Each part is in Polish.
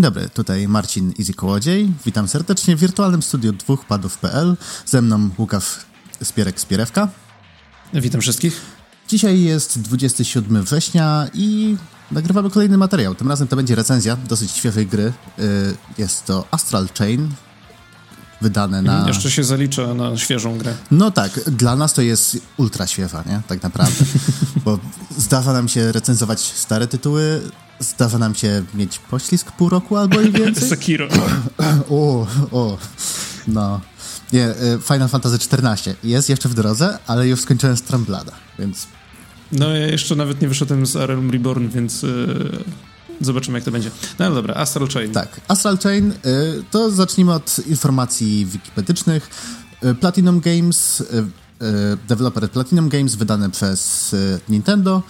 Dzień dobry, tutaj Marcin Easy Kołodziej. Witam serdecznie w wirtualnym studiu dwóch padów.pl. Ze mną Łukasz Spierek-Spierewka. Witam wszystkich. Dzisiaj jest 27 września i nagrywamy kolejny materiał. Tym razem to będzie recenzja dosyć świeżej gry. Y, jest to Astral Chain, wydane na... Jeszcze się zalicza na świeżą grę. No tak, dla nas to jest ultra świeża, nie? Tak naprawdę. Bo zdarza nam się recenzować stare tytuły, zdarza nam się mieć poślizg pół roku albo i więcej. Sekiro. o, o, no. Nie, y, Final Fantasy XIV jest jeszcze w drodze, ale już skończyłem Stramblada, więc... No ja jeszcze nawet nie wyszedłem z Realm Reborn, więc yy, zobaczymy jak to będzie. No dobra, Astral Chain. Tak, Astral Chain, y, to zacznijmy od informacji wikipedycznych. Y, Platinum Games, deweloper Platinum Games, wydane przez Nintendo,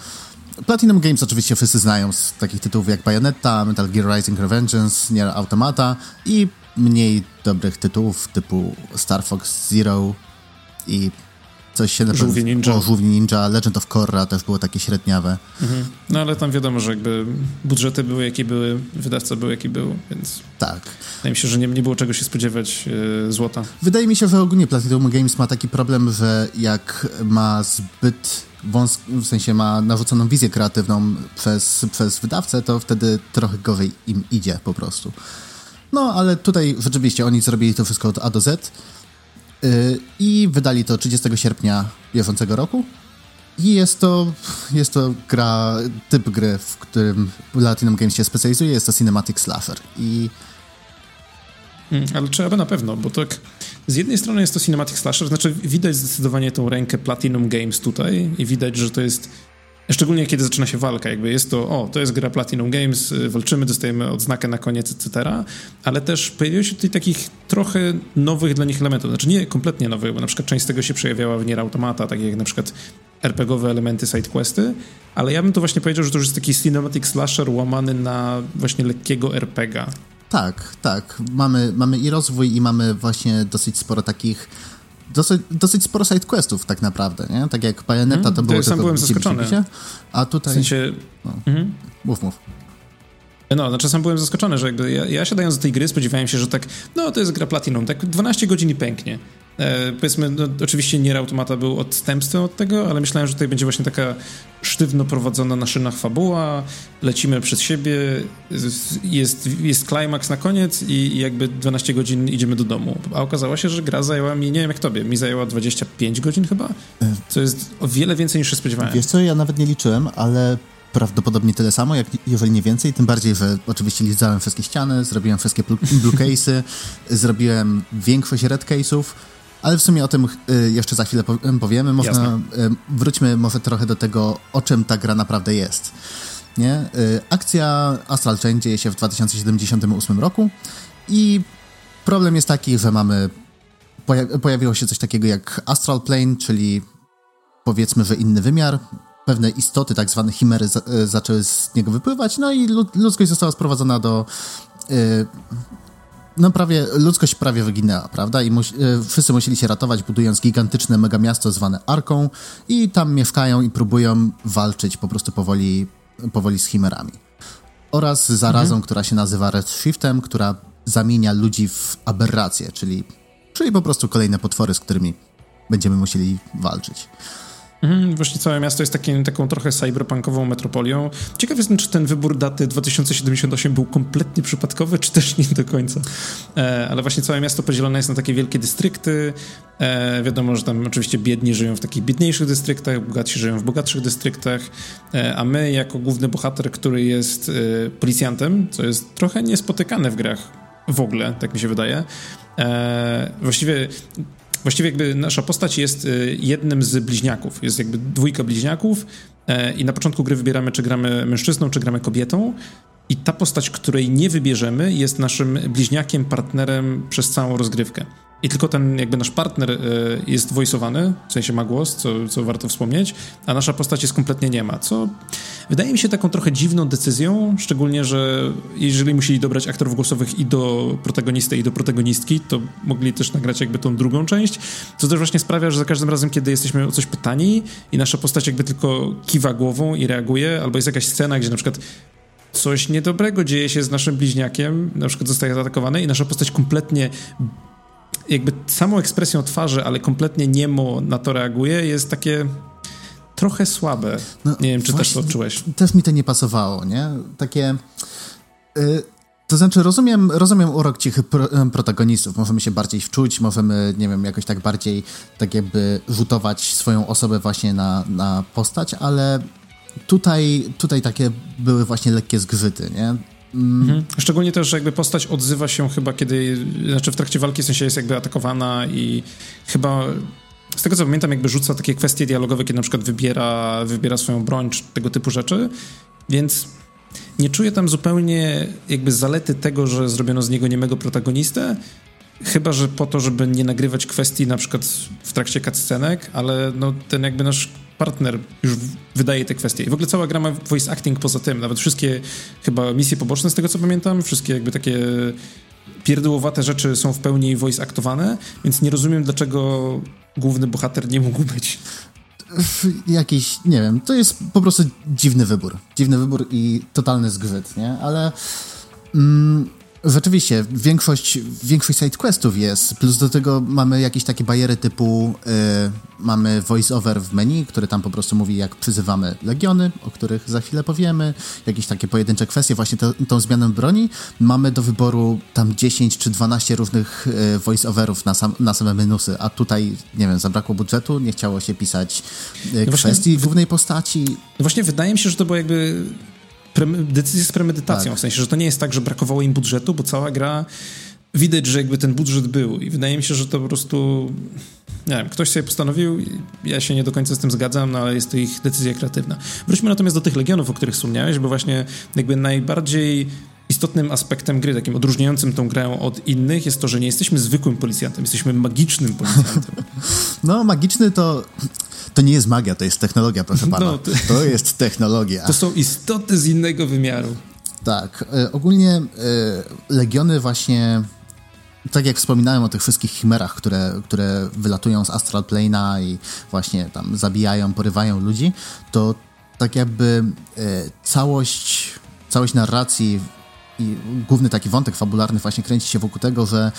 Platinum Games oczywiście wszyscy znają z takich tytułów jak Bayonetta, Metal Gear Rising Revengeance, Nier Automata i mniej dobrych tytułów typu Star Fox Zero i coś się... Żółwie Ninja. O, Żółwie Ninja, Legend of Korra też było takie średniawe. Mhm. No ale tam wiadomo, że jakby budżety były jakie były, wydawca był jaki był, więc... Tak. Wydaje mi się, że nie, nie było czego się spodziewać yy, złota. Wydaje mi się, że ogólnie Platinum Games ma taki problem, że jak ma zbyt wąs w sensie ma narzuconą wizję kreatywną przez, przez wydawcę, to wtedy trochę gorzej im idzie po prostu. No, ale tutaj rzeczywiście oni zrobili to wszystko od A do Z i wydali to 30 sierpnia bieżącego roku. I jest to, jest to gra, typ gry, w którym Platinum Games się specjalizuje, jest to Cinematic Slasher. I Mm, ale trzeba na pewno, bo tak z jednej strony jest to cinematic slasher, znaczy widać zdecydowanie tą rękę Platinum Games tutaj i widać, że to jest Szczególnie kiedy zaczyna się walka, jakby jest to, o, to jest gra Platinum Games, y, walczymy, dostajemy odznakę na koniec, etc. Ale też pojawiło się tutaj takich trochę nowych dla nich elementów. Znaczy nie kompletnie nowych, bo na przykład część z tego się przejawiała w Nier Automata, tak jak na przykład RPGowe elementy sidequesty, ale ja bym to właśnie powiedział, że to już jest taki cinematic slasher łamany na właśnie lekkiego RPGa. Tak, tak. Mamy, mamy i rozwój, i mamy właśnie dosyć sporo takich. Dosyć, dosyć sporo sidequestów tak naprawdę, nie? Tak jak Bayonetta mm, to było ja sam byłem zaskoczony. a tutaj... W sensie... No. Mm. Mów, mów. No, znaczy sam byłem zaskoczony, że jakby ja, ja siadając do tej gry spodziewałem się, że tak, no to jest gra Platinum, tak 12 godzin i pęknie. E, powiedzmy, no, oczywiście Nier Automata był odstępstwem od tego, ale myślałem, że tutaj będzie właśnie taka sztywno prowadzona na szynach fabuła, lecimy przez siebie, jest, jest klimaks na koniec i, i jakby 12 godzin idziemy do domu. A okazało się, że gra zajęła mi, nie wiem jak tobie, mi zajęła 25 godzin chyba, co jest o wiele więcej niż się spodziewałem. Wiesz co, ja nawet nie liczyłem, ale prawdopodobnie tyle samo, jak, jeżeli nie więcej, tym bardziej, że oczywiście lizałem wszystkie ściany, zrobiłem wszystkie blue case'y, zrobiłem większość red case'ów, ale w sumie o tym y, jeszcze za chwilę powiemy. Można, y, wróćmy może trochę do tego, o czym ta gra naprawdę jest. Nie? Y, akcja Astral Chain dzieje się w 2078 roku i problem jest taki, że mamy pojawiło się coś takiego jak Astral Plane, czyli powiedzmy, że inny wymiar. Pewne istoty, tak zwane chimery, zaczęły z niego wypływać, no i ludzkość została sprowadzona do no prawie, ludzkość prawie wyginęła, prawda? I musi, e, wszyscy musieli się ratować, budując gigantyczne megamiasto zwane Arką i tam mieszkają i próbują walczyć po prostu powoli, powoli z chimerami. Oraz zarazą, mhm. która się nazywa Redshiftem, która zamienia ludzi w aberracje, czyli, czyli po prostu kolejne potwory, z którymi będziemy musieli walczyć. Mhm, właśnie całe miasto jest takim, taką trochę cyberpunkową metropolią. Ciekaw jestem, czy ten wybór daty 2078 był kompletnie przypadkowy, czy też nie do końca. E, ale właśnie całe miasto podzielone jest na takie wielkie dystrykty. E, wiadomo, że tam oczywiście biedni żyją w takich biedniejszych dystryktach, bogatsi żyją w bogatszych dystryktach, e, a my jako główny bohater, który jest e, policjantem, co jest trochę niespotykane w grach w ogóle, tak mi się wydaje, e, właściwie Właściwie jakby nasza postać jest y, jednym z bliźniaków. Jest jakby dwójka bliźniaków e, i na początku gry wybieramy, czy gramy mężczyzną, czy gramy kobietą. I ta postać, której nie wybierzemy, jest naszym bliźniakiem, partnerem przez całą rozgrywkę. I tylko ten jakby nasz partner e, jest voiceowany, w sensie ma głos, co, co warto wspomnieć, a nasza postać jest kompletnie nie ma, co wydaje mi się taką trochę dziwną decyzją, szczególnie, że jeżeli musieli dobrać aktorów głosowych i do protagonisty, i do protagonistki, to mogli też nagrać jakby tą drugą część, co też właśnie sprawia, że za każdym razem, kiedy jesteśmy o coś pytani i nasza postać jakby tylko kiwa głową i reaguje, albo jest jakaś scena, gdzie na przykład coś niedobrego dzieje się z naszym bliźniakiem, na przykład zostaje zaatakowany i nasza postać kompletnie jakby samą ekspresją twarzy, ale kompletnie niemo na to reaguje, jest takie trochę słabe. No, nie wiem, czy też to odczułeś. Też mi to nie pasowało, nie? Takie... Y to znaczy, rozumiem, rozumiem urok cichy pro, protagonistów. Możemy się bardziej wczuć, możemy, nie wiem, jakoś tak bardziej tak jakby rzutować swoją osobę właśnie na, na postać, ale tutaj, tutaj takie były właśnie lekkie zgrzyty, nie? Mhm. Szczególnie też, że jakby postać odzywa się chyba kiedy, znaczy w trakcie walki w sensie jest jakby atakowana i chyba z tego co pamiętam jakby rzuca takie kwestie dialogowe, kiedy na przykład wybiera, wybiera swoją broń czy tego typu rzeczy, więc nie czuję tam zupełnie jakby zalety tego, że zrobiono z niego niemego protagonistę, chyba, że po to, żeby nie nagrywać kwestii na przykład w trakcie cutscenek, ale no ten jakby nasz partner już wydaje te kwestie. I w ogóle cała gra ma voice acting poza tym, nawet wszystkie chyba misje poboczne z tego co pamiętam, wszystkie jakby takie pierdółowate rzeczy są w pełni voice aktowane, więc nie rozumiem dlaczego główny bohater nie mógł być jakiś, nie wiem, to jest po prostu dziwny wybór. Dziwny wybór i totalny zgrzyt, nie? Ale mm, Rzeczywiście, większość, większość sidequestów jest, plus do tego mamy jakieś takie bariery typu y, mamy voice-over w menu, który tam po prostu mówi, jak przyzywamy legiony, o których za chwilę powiemy, jakieś takie pojedyncze kwestie, właśnie to, tą zmianę broni. Mamy do wyboru tam 10 czy 12 różnych y, voice-overów na, sam, na same minusy, a tutaj, nie wiem, zabrakło budżetu, nie chciało się pisać y, no kwestii właśnie, głównej postaci. No właśnie wydaje mi się, że to było jakby decyzję z premedytacją, tak. w sensie, że to nie jest tak, że brakowało im budżetu, bo cała gra widać, że jakby ten budżet był i wydaje mi się, że to po prostu nie wiem, ktoś sobie postanowił, ja się nie do końca z tym zgadzam, no ale jest to ich decyzja kreatywna. Wróćmy natomiast do tych Legionów, o których wspomniałeś, bo właśnie jakby najbardziej istotnym aspektem gry, takim odróżniającym tą grę od innych jest to, że nie jesteśmy zwykłym policjantem, jesteśmy magicznym policjantem. No, magiczny to to nie jest magia, to jest technologia, proszę pana. No, to, to, jest technologia. To są istoty z innego wymiaru. Tak. E, ogólnie e, Legiony właśnie tak jak wspominałem o tych wszystkich chimerach, które, które wylatują z Astral Plane'a i właśnie tam zabijają, porywają ludzi, to tak jakby e, całość, całość narracji i główny taki wątek fabularny właśnie kręci się wokół tego, że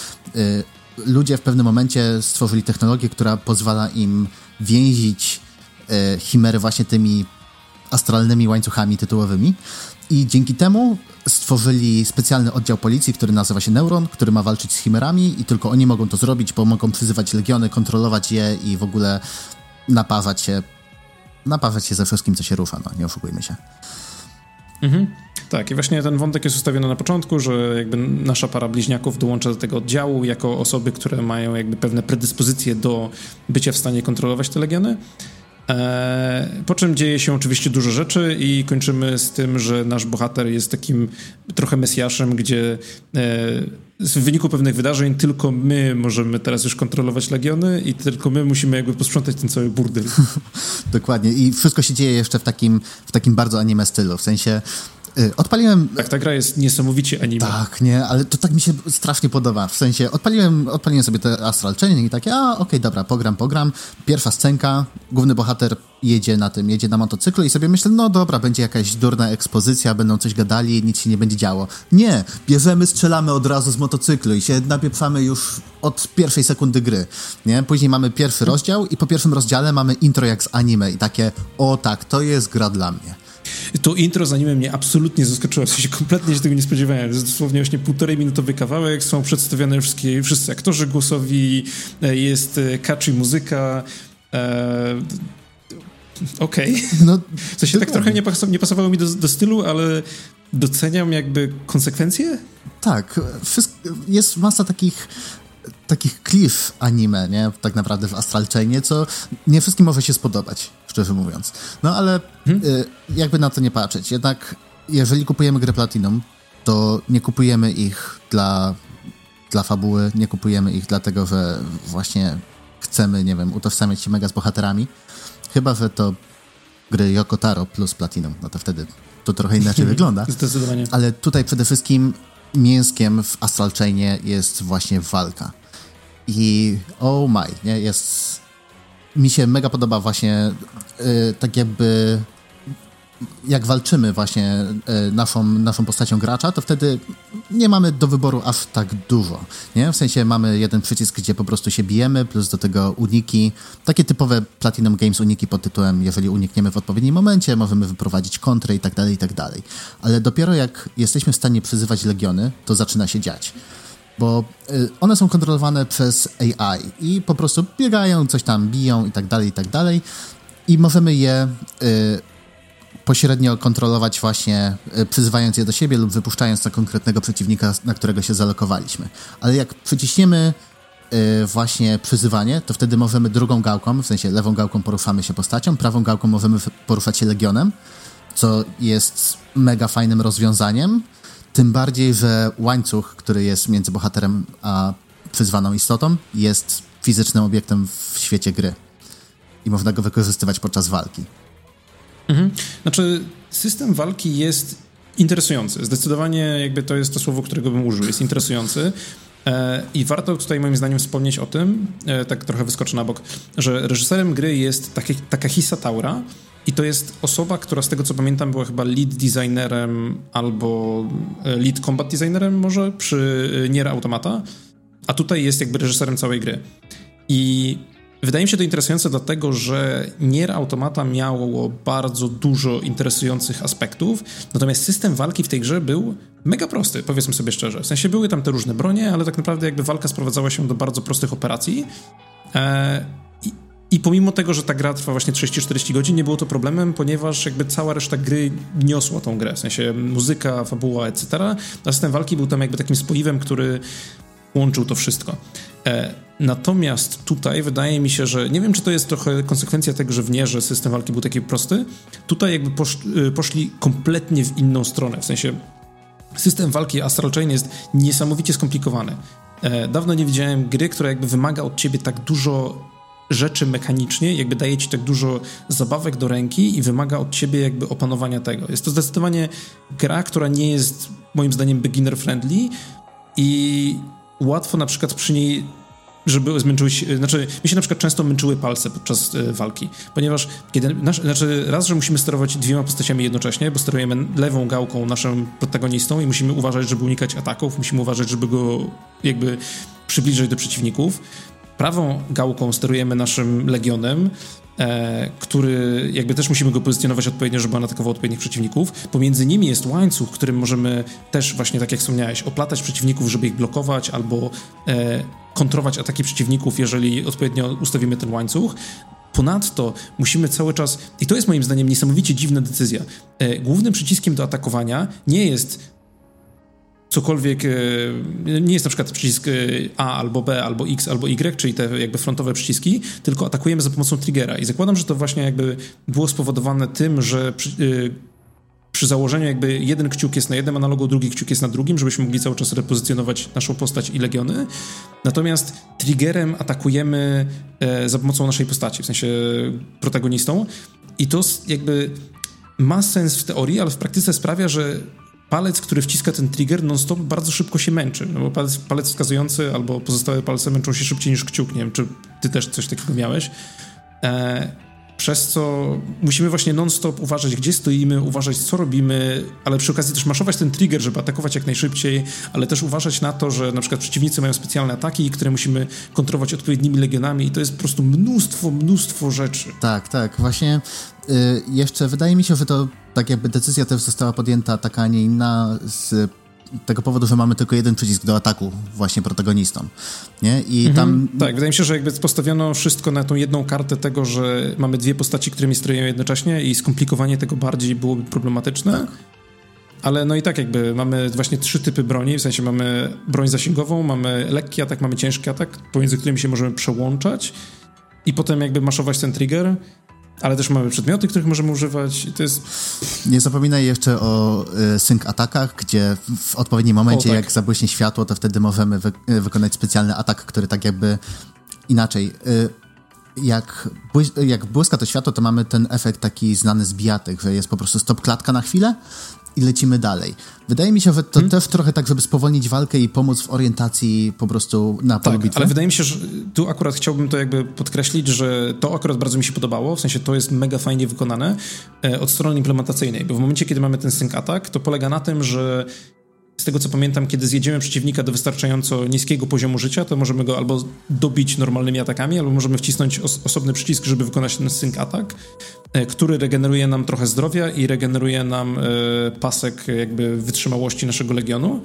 ludzie w pewnym momencie stworzyli technologię, która pozwala im więzić e, chimery właśnie tymi astralnymi łańcuchami tytułowymi. I dzięki temu stworzyli specjalny oddział policji, który nazywa się Neuron, który ma walczyć z chimerami i tylko oni mogą to zrobić, bo mogą przyzywać legiony, kontrolować je i w ogóle napawać się, napawać się ze wszystkim, co się rusza, no nie oszukujmy się. Mhm. Tak, i właśnie ten wątek jest ustawiony na początku, że jakby nasza para bliźniaków dołącza do tego oddziału jako osoby, które mają jakby pewne predyspozycje do bycia w stanie kontrolować te legiony. E, po czym dzieje się oczywiście dużo rzeczy i kończymy z tym, że nasz bohater jest takim trochę mesjaszem, gdzie e, w wyniku pewnych wydarzeń tylko my możemy teraz już kontrolować legiony i tylko my musimy jakby posprzątać ten cały burdel. Dokładnie i wszystko się dzieje jeszcze w takim, w takim bardzo anime stylu, w sensie odpaliłem... Tak, ta gra jest niesamowicie anime. Tak, nie, ale to tak mi się strasznie podoba. W sensie, odpaliłem, odpaliłem sobie te Astral Chain i takie, a okej, okay, dobra, pogram, pogram. Pierwsza scenka, główny bohater jedzie na tym, jedzie na motocyklu i sobie myślę, no dobra, będzie jakaś durna ekspozycja, będą coś gadali, nic się nie będzie działo. Nie, bierzemy, strzelamy od razu z motocyklu i się napieprzamy już od pierwszej sekundy gry, nie? Później mamy pierwszy rozdział i po pierwszym rozdziale mamy intro jak z anime i takie, o tak, to jest gra dla mnie. To intro z anime mnie absolutnie zaskoczyło, w sensie kompletnie się tego nie spodziewałem. To jest dosłownie właśnie półtorej minutowy kawałek, są przedstawione wszystkie, wszyscy aktorzy głosowi, e, jest e, catchy muzyka, e, Okej. Okay. No, w sensie tak trochę nie, pas nie pasowało mi do, do, stylu, ale doceniam jakby konsekwencje? Tak. Jest masa takich takich klisz anime, nie? Tak naprawdę w Astral Chainie, co nie wszystkim może się spodobać, szczerze mówiąc. No ale hmm? y, jakby na to nie patrzeć. Jednak jeżeli kupujemy grę Platinum, to nie kupujemy ich dla, dla fabuły, nie kupujemy ich dlatego, że właśnie chcemy, nie wiem, utożsamiać się mega z bohaterami. Chyba, że to gry Yoko Taro plus Platinum, no to wtedy to trochę inaczej wygląda. Zdecydowanie. Ale tutaj przede wszystkim mięskiem w Astral Chainie jest właśnie walka. I oh my, nie, jest... Mi się mega podoba właśnie yy, tak jakby jak walczymy właśnie e, naszą, naszą postacią gracza, to wtedy nie mamy do wyboru aż tak dużo, nie? W sensie mamy jeden przycisk, gdzie po prostu się bijemy, plus do tego uniki, takie typowe Platinum Games uniki pod tytułem, jeżeli unikniemy w odpowiednim momencie, możemy wyprowadzić kontrę i tak dalej, i tak dalej. Ale dopiero jak jesteśmy w stanie przyzywać legiony, to zaczyna się dziać bo y, one są kontrolowane przez AI i po prostu biegają, coś tam biją i tak dalej, i tak dalej. I możemy je y, pośrednio kontrolować właśnie y, przyzywając je do siebie lub wypuszczając na konkretnego przeciwnika, na którego się zalokowaliśmy. Ale jak przyciśniemy właśnie przyzywanie, to wtedy możemy drugą gałką, w sensie lewą gałką poruszamy się postacią, prawą gałką możemy poruszać się legionem, co jest mega fajnym rozwiązaniem, tym bardziej, że łańcuch, który jest między bohaterem a przyzwaną istotą, jest fizycznym obiektem w świecie gry. I można go wykorzystywać podczas walki. Mhm. Znaczy, system walki jest interesujący. Zdecydowanie jakby to jest to słowo, którego bym użył. Jest interesujący. E, I warto tutaj moim zdaniem wspomnieć o tym, e, tak trochę wyskoczę na bok, że reżyserem gry jest Takahisa Taura, i to jest osoba, która z tego co pamiętam była chyba lead designerem albo e, lead combat designerem może przy e, Nier Automata, a tutaj jest jakby reżyserem całej gry. I wydaje mi się to interesujące dlatego, że Nier Automata miało bardzo dużo interesujących aspektów, natomiast system walki w tej grze był mega prosty, powiedzmy sobie szczerze. W sensie były tam te różne bronie, ale tak naprawdę jakby walka sprowadzała się do bardzo prostych operacji. I pomimo tego, że ta gra trwa właśnie 30-40 godzin, nie było to problemem, ponieważ jakby cała reszta gry niosła tą grę, w sensie muzyka, fabuła, etc. A system walki był tam jakby takim spoiwem, który łączył to wszystko. E, natomiast tutaj wydaje mi się, że nie wiem, czy to jest trochę konsekwencja tego, że w nie, że system walki był taki prosty. Tutaj jakby posz, y, poszli kompletnie w inną stronę, w sensie system walki Astral Chain jest niesamowicie skomplikowany. E, dawno nie widziałem gry, która jakby wymaga od ciebie tak dużo rzeczy mechanicznie, jakby daje ci tak dużo zabawek do ręki i wymaga od ciebie jakby opanowania tego. Jest to zdecydowanie gra, która nie jest moim zdaniem beginner friendly i łatwo na przykład przy niej żeby zmęczyły się, znaczy mi się na przykład często męczyły palce podczas y, walki, ponieważ kiedy, nasz, znaczy raz, że musimy sterować dwiema postaciami jednocześnie, bo sterujemy lewą gałką naszym protagonistą i musimy uważać, żeby unikać ataków, musimy uważać, żeby go jakby przybliżyć do przeciwników, prawą gałką sterujemy naszym legionem, e, który jakby też musimy go pozycjonować odpowiednio, żeby on atakował odpowiednich przeciwników. Pomiędzy nimi jest łańcuch, którym możemy też właśnie, tak jak wspomniałeś, oplatać przeciwników, żeby ich blokować albo e, kontrować ataki przeciwników, jeżeli odpowiednio ustawimy ten łańcuch. Ponadto musimy cały czas, i to jest moim zdaniem niesamowicie dziwna decyzja, e, głównym przyciskiem do atakowania nie jest cokolwiek, e, nie jest na przykład przycisk e, A albo B, albo X, albo Y, czyli te jakby frontowe przyciski, tylko atakujemy za pomocą triggera. I zakładam, że to właśnie jakby było spowodowane tym, że przy, e, przy założeniu jakby jeden kciuk jest na jednym analogu, drugi kciuk jest na drugim, żebyśmy mogli cały czas repozycjonować naszą postać i legiony. Natomiast triggerem atakujemy za pomocą naszej postaci, w sensie protagonistą. I to jakby ma sens w teorii, ale w praktyce sprawia, że palec, który wciska ten trigger non-stop bardzo szybko się męczy, no bo palec, palec wskazujący albo pozostałe palce męczą się szybciej niż kciuk, nie wiem, czy ty też coś takiego miałeś. E, przez co musimy właśnie non-stop uważać, gdzie stoimy, uważać, co robimy, ale przy okazji też maszować ten trigger, żeby atakować jak najszybciej, ale też uważać na to, że na przykład przeciwnicy mają specjalne ataki, które musimy kontrolować odpowiednimi legionami i to jest po prostu mnóstwo, mnóstwo rzeczy. Tak, tak. Właśnie y, jeszcze wydaje mi się, że to tak jakby decyzja też została podjęta taka, a nie inna z tego powodu, że mamy tylko jeden przycisk do ataku właśnie protagonistom, nie? I mhm. tam... Tak, wydaje mi się, że jakby postawiono wszystko na tą jedną kartę tego, że mamy dwie postaci, którymi sterują jednocześnie i skomplikowanie tego bardziej byłoby problematyczne. Tak. Ale no i tak jakby mamy właśnie trzy typy broni, w sensie mamy broń zasięgową, mamy lekki atak, mamy ciężki atak, pomiędzy którymi się możemy przełączać i potem jakby maszować ten trigger ale też mamy przedmioty, których możemy używać to jest... Nie zapominaj jeszcze o y, sync atakach, gdzie w odpowiednim momencie, o, tak. jak zabłyśnie światło, to wtedy możemy wy y, wykonać specjalny atak, który tak jakby inaczej... Y, jak, jak błyska to światło, to mamy ten efekt taki znany z bijatyk, że jest po prostu stop klatka na chwilę i lecimy dalej. Wydaje mi się, że to hmm? też trochę tak, żeby spowolnić walkę i pomóc w orientacji po prostu na polu tak, bitwy. ale wydaje mi się, że tu akurat chciałbym to jakby podkreślić, że to akurat bardzo mi się podobało, w sensie to jest mega fajnie wykonane e, od strony implementacyjnej, bo w momencie, kiedy mamy ten sync attack, to polega na tym, że z tego co pamiętam, kiedy zjedziemy przeciwnika do wystarczająco niskiego poziomu życia, to możemy go albo dobić normalnymi atakami, albo możemy wcisnąć os osobny przycisk, żeby wykonać ten sync atak, e, który regeneruje nam trochę zdrowia i regeneruje nam e, pasek jakby wytrzymałości naszego legionu.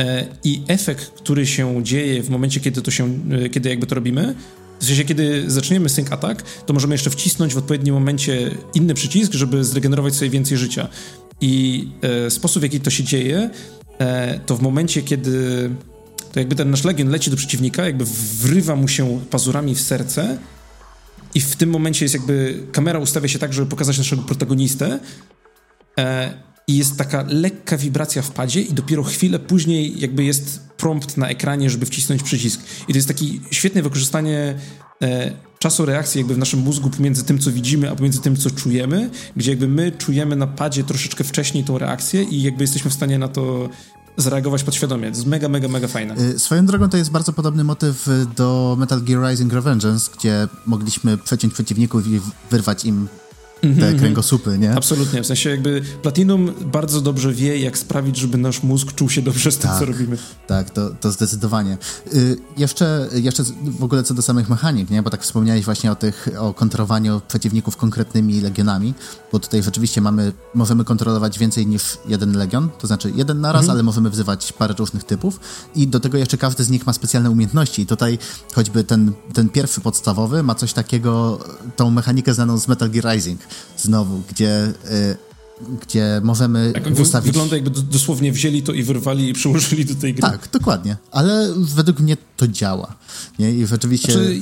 E, I efekt, który się dzieje w momencie, kiedy to się, kiedy jakby to robimy, w sensie, kiedy zaczniemy sync attack, to możemy jeszcze wcisnąć w odpowiednim momencie inny przycisk, żeby zregenerować sobie więcej życia. I e, sposób, w jaki to się dzieje, E, to w momencie, kiedy to jakby ten nasz legion leci do przeciwnika, jakby wrywa mu się pazurami w serce i w tym momencie jest jakby kamera ustawia się tak, żeby pokazać naszego protagonistę e, i jest taka lekka wibracja w padzie i dopiero chwilę później jakby jest prompt na ekranie, żeby wcisnąć przycisk. I to jest takie świetne wykorzystanie e, czasu reakcji jakby w naszym mózgu pomiędzy tym, co widzimy, a pomiędzy tym, co czujemy, gdzie jakby my czujemy na padzie troszeczkę wcześniej tą reakcję i jakby jesteśmy w stanie na to zareagować podświadomie. To jest mega, mega, mega fajne. Y, swoją drogą to jest bardzo podobny motyw do Metal Gear Rising Revengeance, gdzie mogliśmy przeciąć przeciwników i wyrwać im te mm-hmm. kręgosłupy, nie? Absolutnie, w sensie jakby Platinum bardzo dobrze wie, jak sprawić, żeby nasz mózg czuł się dobrze z tym, tak, co robimy. Tak, to, to zdecydowanie. Y, jeszcze, jeszcze w ogóle co do samych mechanik, nie? Bo tak wspomniałeś właśnie o tych, o kontrowaniu przeciwników konkretnymi legionami, bo tutaj rzeczywiście mamy, możemy kontrolować więcej niż jeden legion, to znaczy jeden naraz, mm-hmm. ale możemy wzywać parę różnych typów i do tego jeszcze każdy z nich ma specjalne umiejętności i tutaj choćby ten, ten pierwszy podstawowy ma coś takiego, tą mechanikę znaną z Metal Gear Rising, znowu, gdzie, y, gdzie możemy tak, ustawić... Wygląda jakby dosłownie wzięli to i wyrwali i przyłożyli do tej gry. Tak, dokładnie. Ale według mnie to działa. Nie? I rzeczywiście... Znaczy.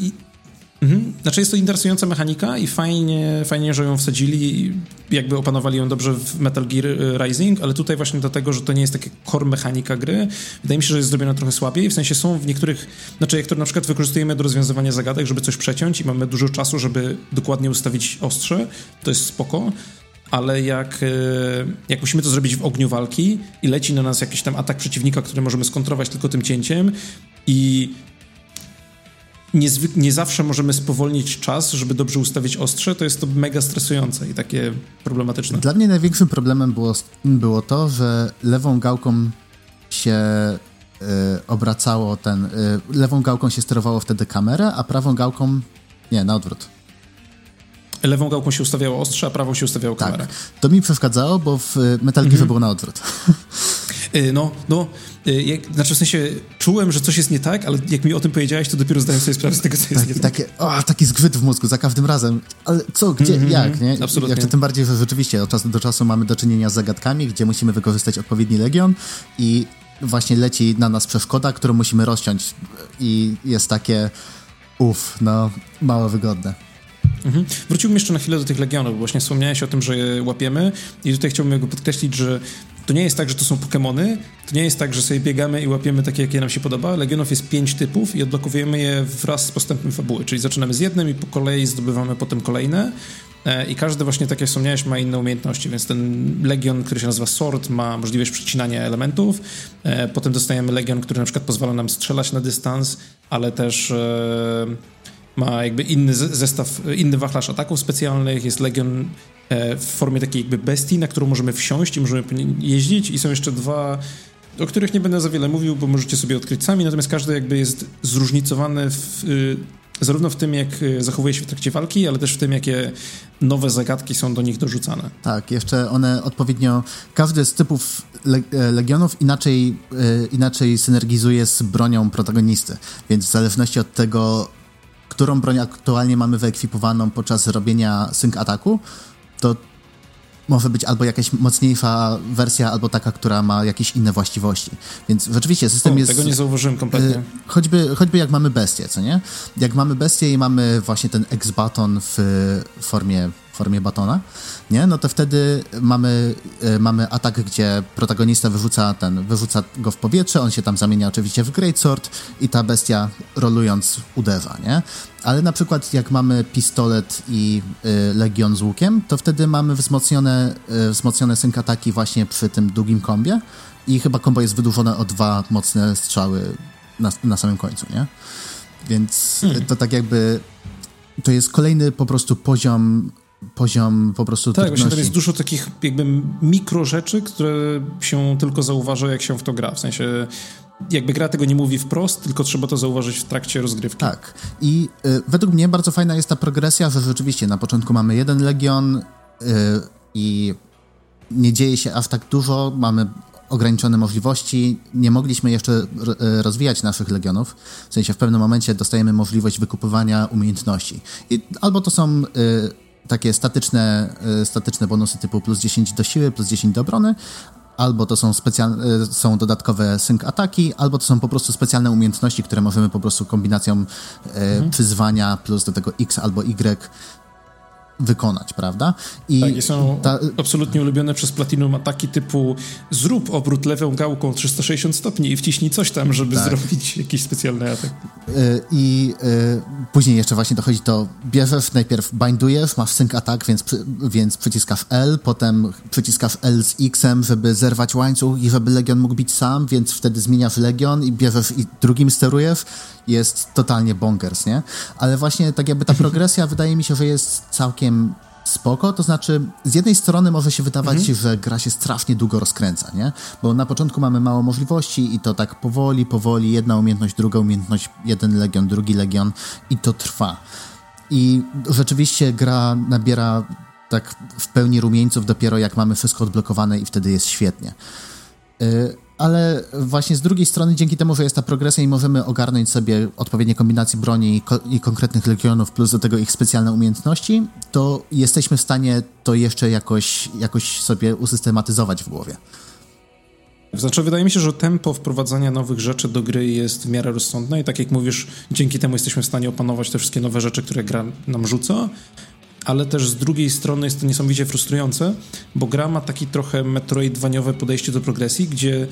Mhm. Znaczy jest to interesująca mechanika i fajnie, fajnie, że ją wsadzili jakby opanowali ją dobrze w Metal Gear y, Rising, ale tutaj właśnie dlatego, że to nie jest taka core mechanika gry, wydaje mi się, że jest zrobiona trochę słabiej, w sensie są w niektórych, znaczy jak to na przykład wykorzystujemy do rozwiązywania zagadek, żeby coś przeciąć i mamy dużo czasu, żeby dokładnie ustawić ostrze, to jest spoko, ale jak, y, jak musimy to zrobić w ogniu walki i leci na nas jakiś tam atak przeciwnika, który możemy skontrować tylko tym cięciem i nie, nie zawsze możemy spowolnić czas, żeby dobrze ustawić ostrze, to jest to mega stresujące i takie problematyczne. Dla mnie największym problemem było, było to, że lewą gałką się y, obracało ten, y, lewą gałką się sterowało wtedy kamerę, a prawą gałką, nie, na odwrót. Lewą gałką się ustawiało ostrze, a prawą się ustawiało tak. kamerę. To mi przeszkadzało, bo w Metal Gear mhm. było na odwrót. Y, no, no, y, jak, znaczy w sensie czułem, że coś jest nie tak, ale jak mi o tym powiedziałeś, to dopiero zdałem sobie sprawę z tego, co jest tak, nie tak. Takie, o, taki zgrzyt w mózgu za każdym razem. Ale co, gdzie, mm -hmm, jak, nie? Absolutnie. Jeszcze tym bardziej, że rzeczywiście od czasu do czasu mamy do czynienia z zagadkami, gdzie musimy wykorzystać odpowiedni legion i właśnie leci na nas przeszkoda, którą musimy rozciąć i jest takie uff, no, mało wygodne. Mhm. Wróciłbym jeszcze na chwilę do tych legionów, właśnie wspomniałeś o tym, że je łapiemy i tutaj chciałbym podkreślić, że to nie jest tak, że to są Pokémony, to nie jest tak, że sobie biegamy i łapiemy takie, jakie nam się podoba. Legionów jest pięć typów i odblokowujemy je wraz z postępem fabuły, czyli zaczynamy z jednym i po kolei zdobywamy potem kolejne. E, I każdy właśnie, tak jak wspomniałeś, ma inne umiejętności, więc ten legion, który się nazywa Sword, ma możliwość przecinania elementów. E, potem dostajemy legion, który na przykład pozwala nam strzelać na dystans, ale też e, ma jakby inny zestaw, inny wachlarz ataków specjalnych. Jest legion E, w formie takiej jakby bestii, na którą możemy wsiąść i możemy jeździć i są jeszcze dwa o których nie będę za wiele mówił, bo możecie sobie odkryć sami, natomiast każdy jakby jest zróżnicowany w, y, zarówno w tym, jak y, zachowuje się w trakcie walki, ale też w tym, jakie nowe zagadki są do nich dorzucane. Tak, jeszcze one odpowiednio, każdy z typów e, legionów inaczej, e, inaczej synergizuje z bronią protagonisty, więc w zależności od tego, którą broń aktualnie mamy wyekwipowaną podczas robienia sync ataku, to może być albo jakaś mocniejsza wersja, albo taka, która ma jakieś inne właściwości. Więc rzeczywiście system o, jest... Tego nie zauważyłem kompletnie. Y, choćby, choćby jak mamy bestię, co nie? Jak mamy bestię i mamy właśnie ten X-Baton w formie w formie batona, nie? No to wtedy mamy, y, mamy atak, gdzie protagonista wyrzuca ten, wyrzuca go w powietrze, on się tam zamienia oczywiście w Greatsword i ta bestia rolując uderza, nie? Ale na przykład jak mamy pistolet i y, legion z łukiem, to wtedy mamy wzmocnione, y, wzmocnione sync ataki właśnie przy tym długim kombie i chyba kombo jest wydłużone o dwa mocne strzały na, na samym końcu, nie? Więc hmm. to tak jakby to jest kolejny po prostu poziom poziom po prostu Tak, właśnie jest dużo takich jakby mikro rzeczy, które się tylko zauważa, jak się w to gra. W sensie jakby gra tego nie mówi wprost, tylko trzeba to zauważyć w trakcie rozgrywki. Tak. I y, według mnie bardzo fajna jest ta progresja, że rzeczywiście na początku mamy jeden legion y, i nie dzieje się aż tak dużo, mamy ograniczone możliwości. Nie mogliśmy jeszcze e, rozwijać naszych legionów. W sensie w pewnym momencie dostajemy możliwość wykupywania umiejętności. I albo to są y, takie statyczne, y, statyczne bonusy typu plus 10 do siły, plus 10 do obrony, albo to są, specjalne, są dodatkowe sync ataki, albo to są po prostu specjalne umiejętności, które możemy po prostu kombinacją e, mhm. przyzwania plus do tego X albo Y wykonać, prawda? I tak, są ta... absolutnie ulubione przez Platinum ataki typu zrób obrót lewą gałką 360 stopni i wciśnij coś tam, żeby tak. zrobić jakiś specjalny atak. Y, I y, później jeszcze właśnie dochodzi to, bierzesz, najpierw bindujesz, masz sync atak, więc, więc przyciskasz L, potem przyciskasz L z X-em, żeby zerwać łańcuch i żeby Legion mógł bić sam, więc wtedy zmieniasz Legion i bierzesz i drugim sterujesz jest totalnie bonkers, nie? Ale właśnie tak jakby ta progresja wydaje mi się, że jest całkiem spoko, to znaczy z jednej strony może się wydawać, mhm. że gra się strasznie długo rozkręca, nie? Bo na początku mamy mało możliwości i to tak powoli, powoli, jedna umiejętność, druga umiejętność, jeden legion, drugi legion i to trwa. I rzeczywiście gra nabiera tak w pełni rumieńców dopiero jak mamy wszystko odblokowane i wtedy jest świetnie. Y, ale właśnie z drugiej strony, dzięki temu, że jest ta progresja i możemy ogarnąć sobie odpowiednie kombinacje broni i, ko i, konkretnych legionów, plus do tego ich specjalne umiejętności, to jesteśmy w stanie to jeszcze jakoś, jakoś sobie usystematyzować w głowie. Znaczy, wydaje mi się, że tempo wprowadzania nowych rzeczy do gry jest w miarę rozsądne i tak jak mówisz, dzięki temu jesteśmy w stanie opanować te wszystkie nowe rzeczy, które gra nam rzuca, ale też z drugiej strony jest to niesamowicie frustrujące, bo gra ma taki trochę metroidwaniowe podejście do progresji, gdzie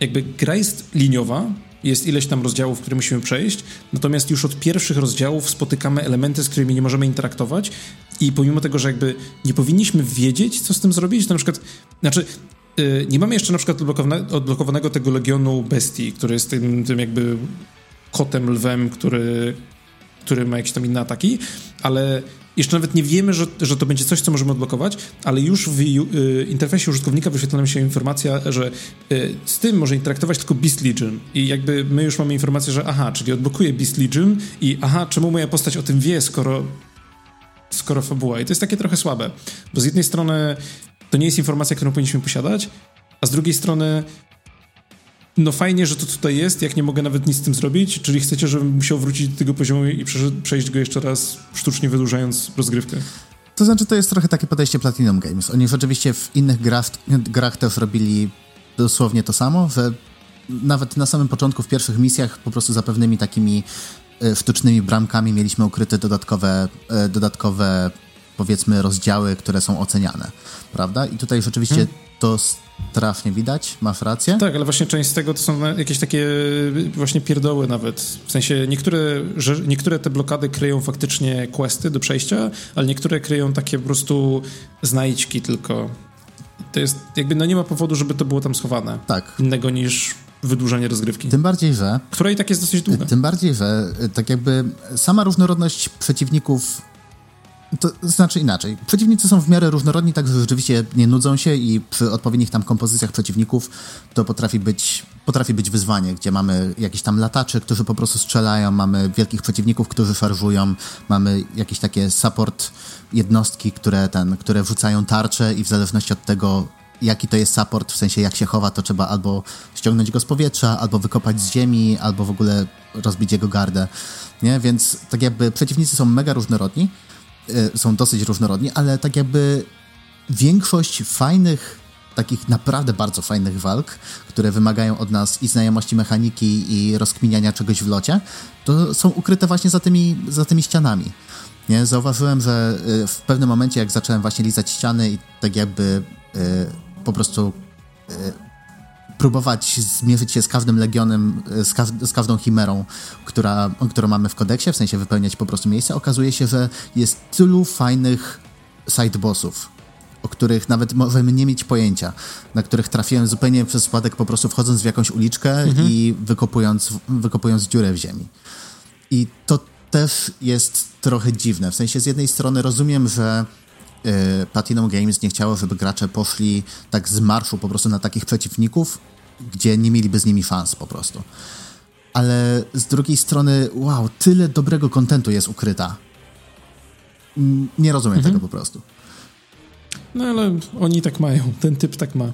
jakby gra jest liniowa, jest ileś tam rozdziałów, które musimy przejść, natomiast już od pierwszych rozdziałów spotykamy elementy, z którymi nie możemy interaktować i pomimo tego, że jakby nie powinniśmy wiedzieć, co z tym zrobić, to na przykład, znaczy yy, nie mamy jeszcze na przykład odblokowane, odblokowanego tego Legionu Bestii, który jest tym, tym jakby kotem, lwem, który, który ma jakieś tam inne ataki, ale jeszcze nawet nie wiemy, że, że to będzie coś, co możemy odblokować, ale już w y, interfejsie użytkownika wyświetla nam się informacja, że y, z tym może interaktować tylko Beast Legion. I jakby my już mamy informację, że aha, czyli odblokuje Beast Legion i aha, czemu moja postać o tym wie, skoro skoro fabuła. I to jest takie trochę słabe, bo z jednej strony to nie jest informacja, którą powinniśmy posiadać, a z drugiej strony no fajnie, że to tutaj jest, jak nie mogę nawet nic z tym zrobić, czyli chcecie, żebym musiał wrócić do tego poziomu i przejść go jeszcze raz, sztucznie wydłużając rozgrywkę. To znaczy, to jest trochę takie podejście Platinum Games. Oni rzeczywiście w innych grach, grach też robili dosłownie to samo, że nawet na samym początku, w pierwszych misjach, po prostu za pewnymi takimi e, sztucznymi bramkami mieliśmy ukryte dodatkowe, e, dodatkowe powiedzmy rozdziały, które są oceniane, prawda? I tutaj rzeczywiście hmm. to strasznie widać, masz rację. Tak, ale właśnie część z tego to są jakieś takie właśnie pierdoły nawet. W sensie niektóre, że niektóre te blokady kryją faktycznie questy do przejścia, ale niektóre kryją takie po prostu znajdźki tylko. To jest jakby, no nie ma powodu, żeby to było tam schowane. Tak. Innego niż wydłużenie rozgrywki. Tym bardziej, że... Która i tak jest dosyć długa. Tym bardziej, że tak jakby sama różnorodność przeciwników to znaczy inaczej. Przeciwnicy są w miarę różnorodni, tak że rzeczywiście nie nudzą się i przy odpowiednich tam kompozycjach przeciwników to potrafi być, potrafi być wyzwanie, gdzie mamy jakieś tam latacze, którzy po prostu strzelają, mamy wielkich przeciwników, którzy szarżują, mamy jakieś takie support jednostki, które, ten, które wrzucają tarcze i w zależności od tego, jaki to jest support, w sensie jak się chowa, to trzeba albo ściągnąć go z powietrza, albo wykopać z ziemi, albo w ogóle rozbić jego gardę. Nie? Więc tak jakby przeciwnicy są mega różnorodni, są dosyć różnorodni, ale tak jakby większość fajnych, takich naprawdę bardzo fajnych walk, które wymagają od nas i znajomości mechaniki i rozkminiania czegoś w locie, to są ukryte właśnie za tymi, za tymi ścianami. Nie? Zauważyłem, że y, w pewnym momencie, jak zacząłem właśnie lizać ściany i tak jakby y, po prostu y, próbować zmierzyć się z każdym legionem, z, ka z każdą chimerą, która, którą mamy w kodeksie, w sensie wypełniać po prostu miejsce, okazuje się, że jest tylu fajnych sidebossów, o których nawet możemy nie mieć pojęcia, na których trafiłem zupełnie przez przypadek po prostu wchodząc w jakąś uliczkę mhm. i wykopując, wykopując dziurę w ziemi. I to też jest trochę dziwne. W sensie z jednej strony rozumiem, że Platinum Games nie chciało, żeby gracze poszli tak z marszu po prostu na takich przeciwników, gdzie nie mieliby z nimi szans po prostu. Ale z drugiej strony, wow, tyle dobrego kontentu jest ukryta. Nie rozumiem mhm. tego po prostu. No ale oni tak mają, ten typ tak ma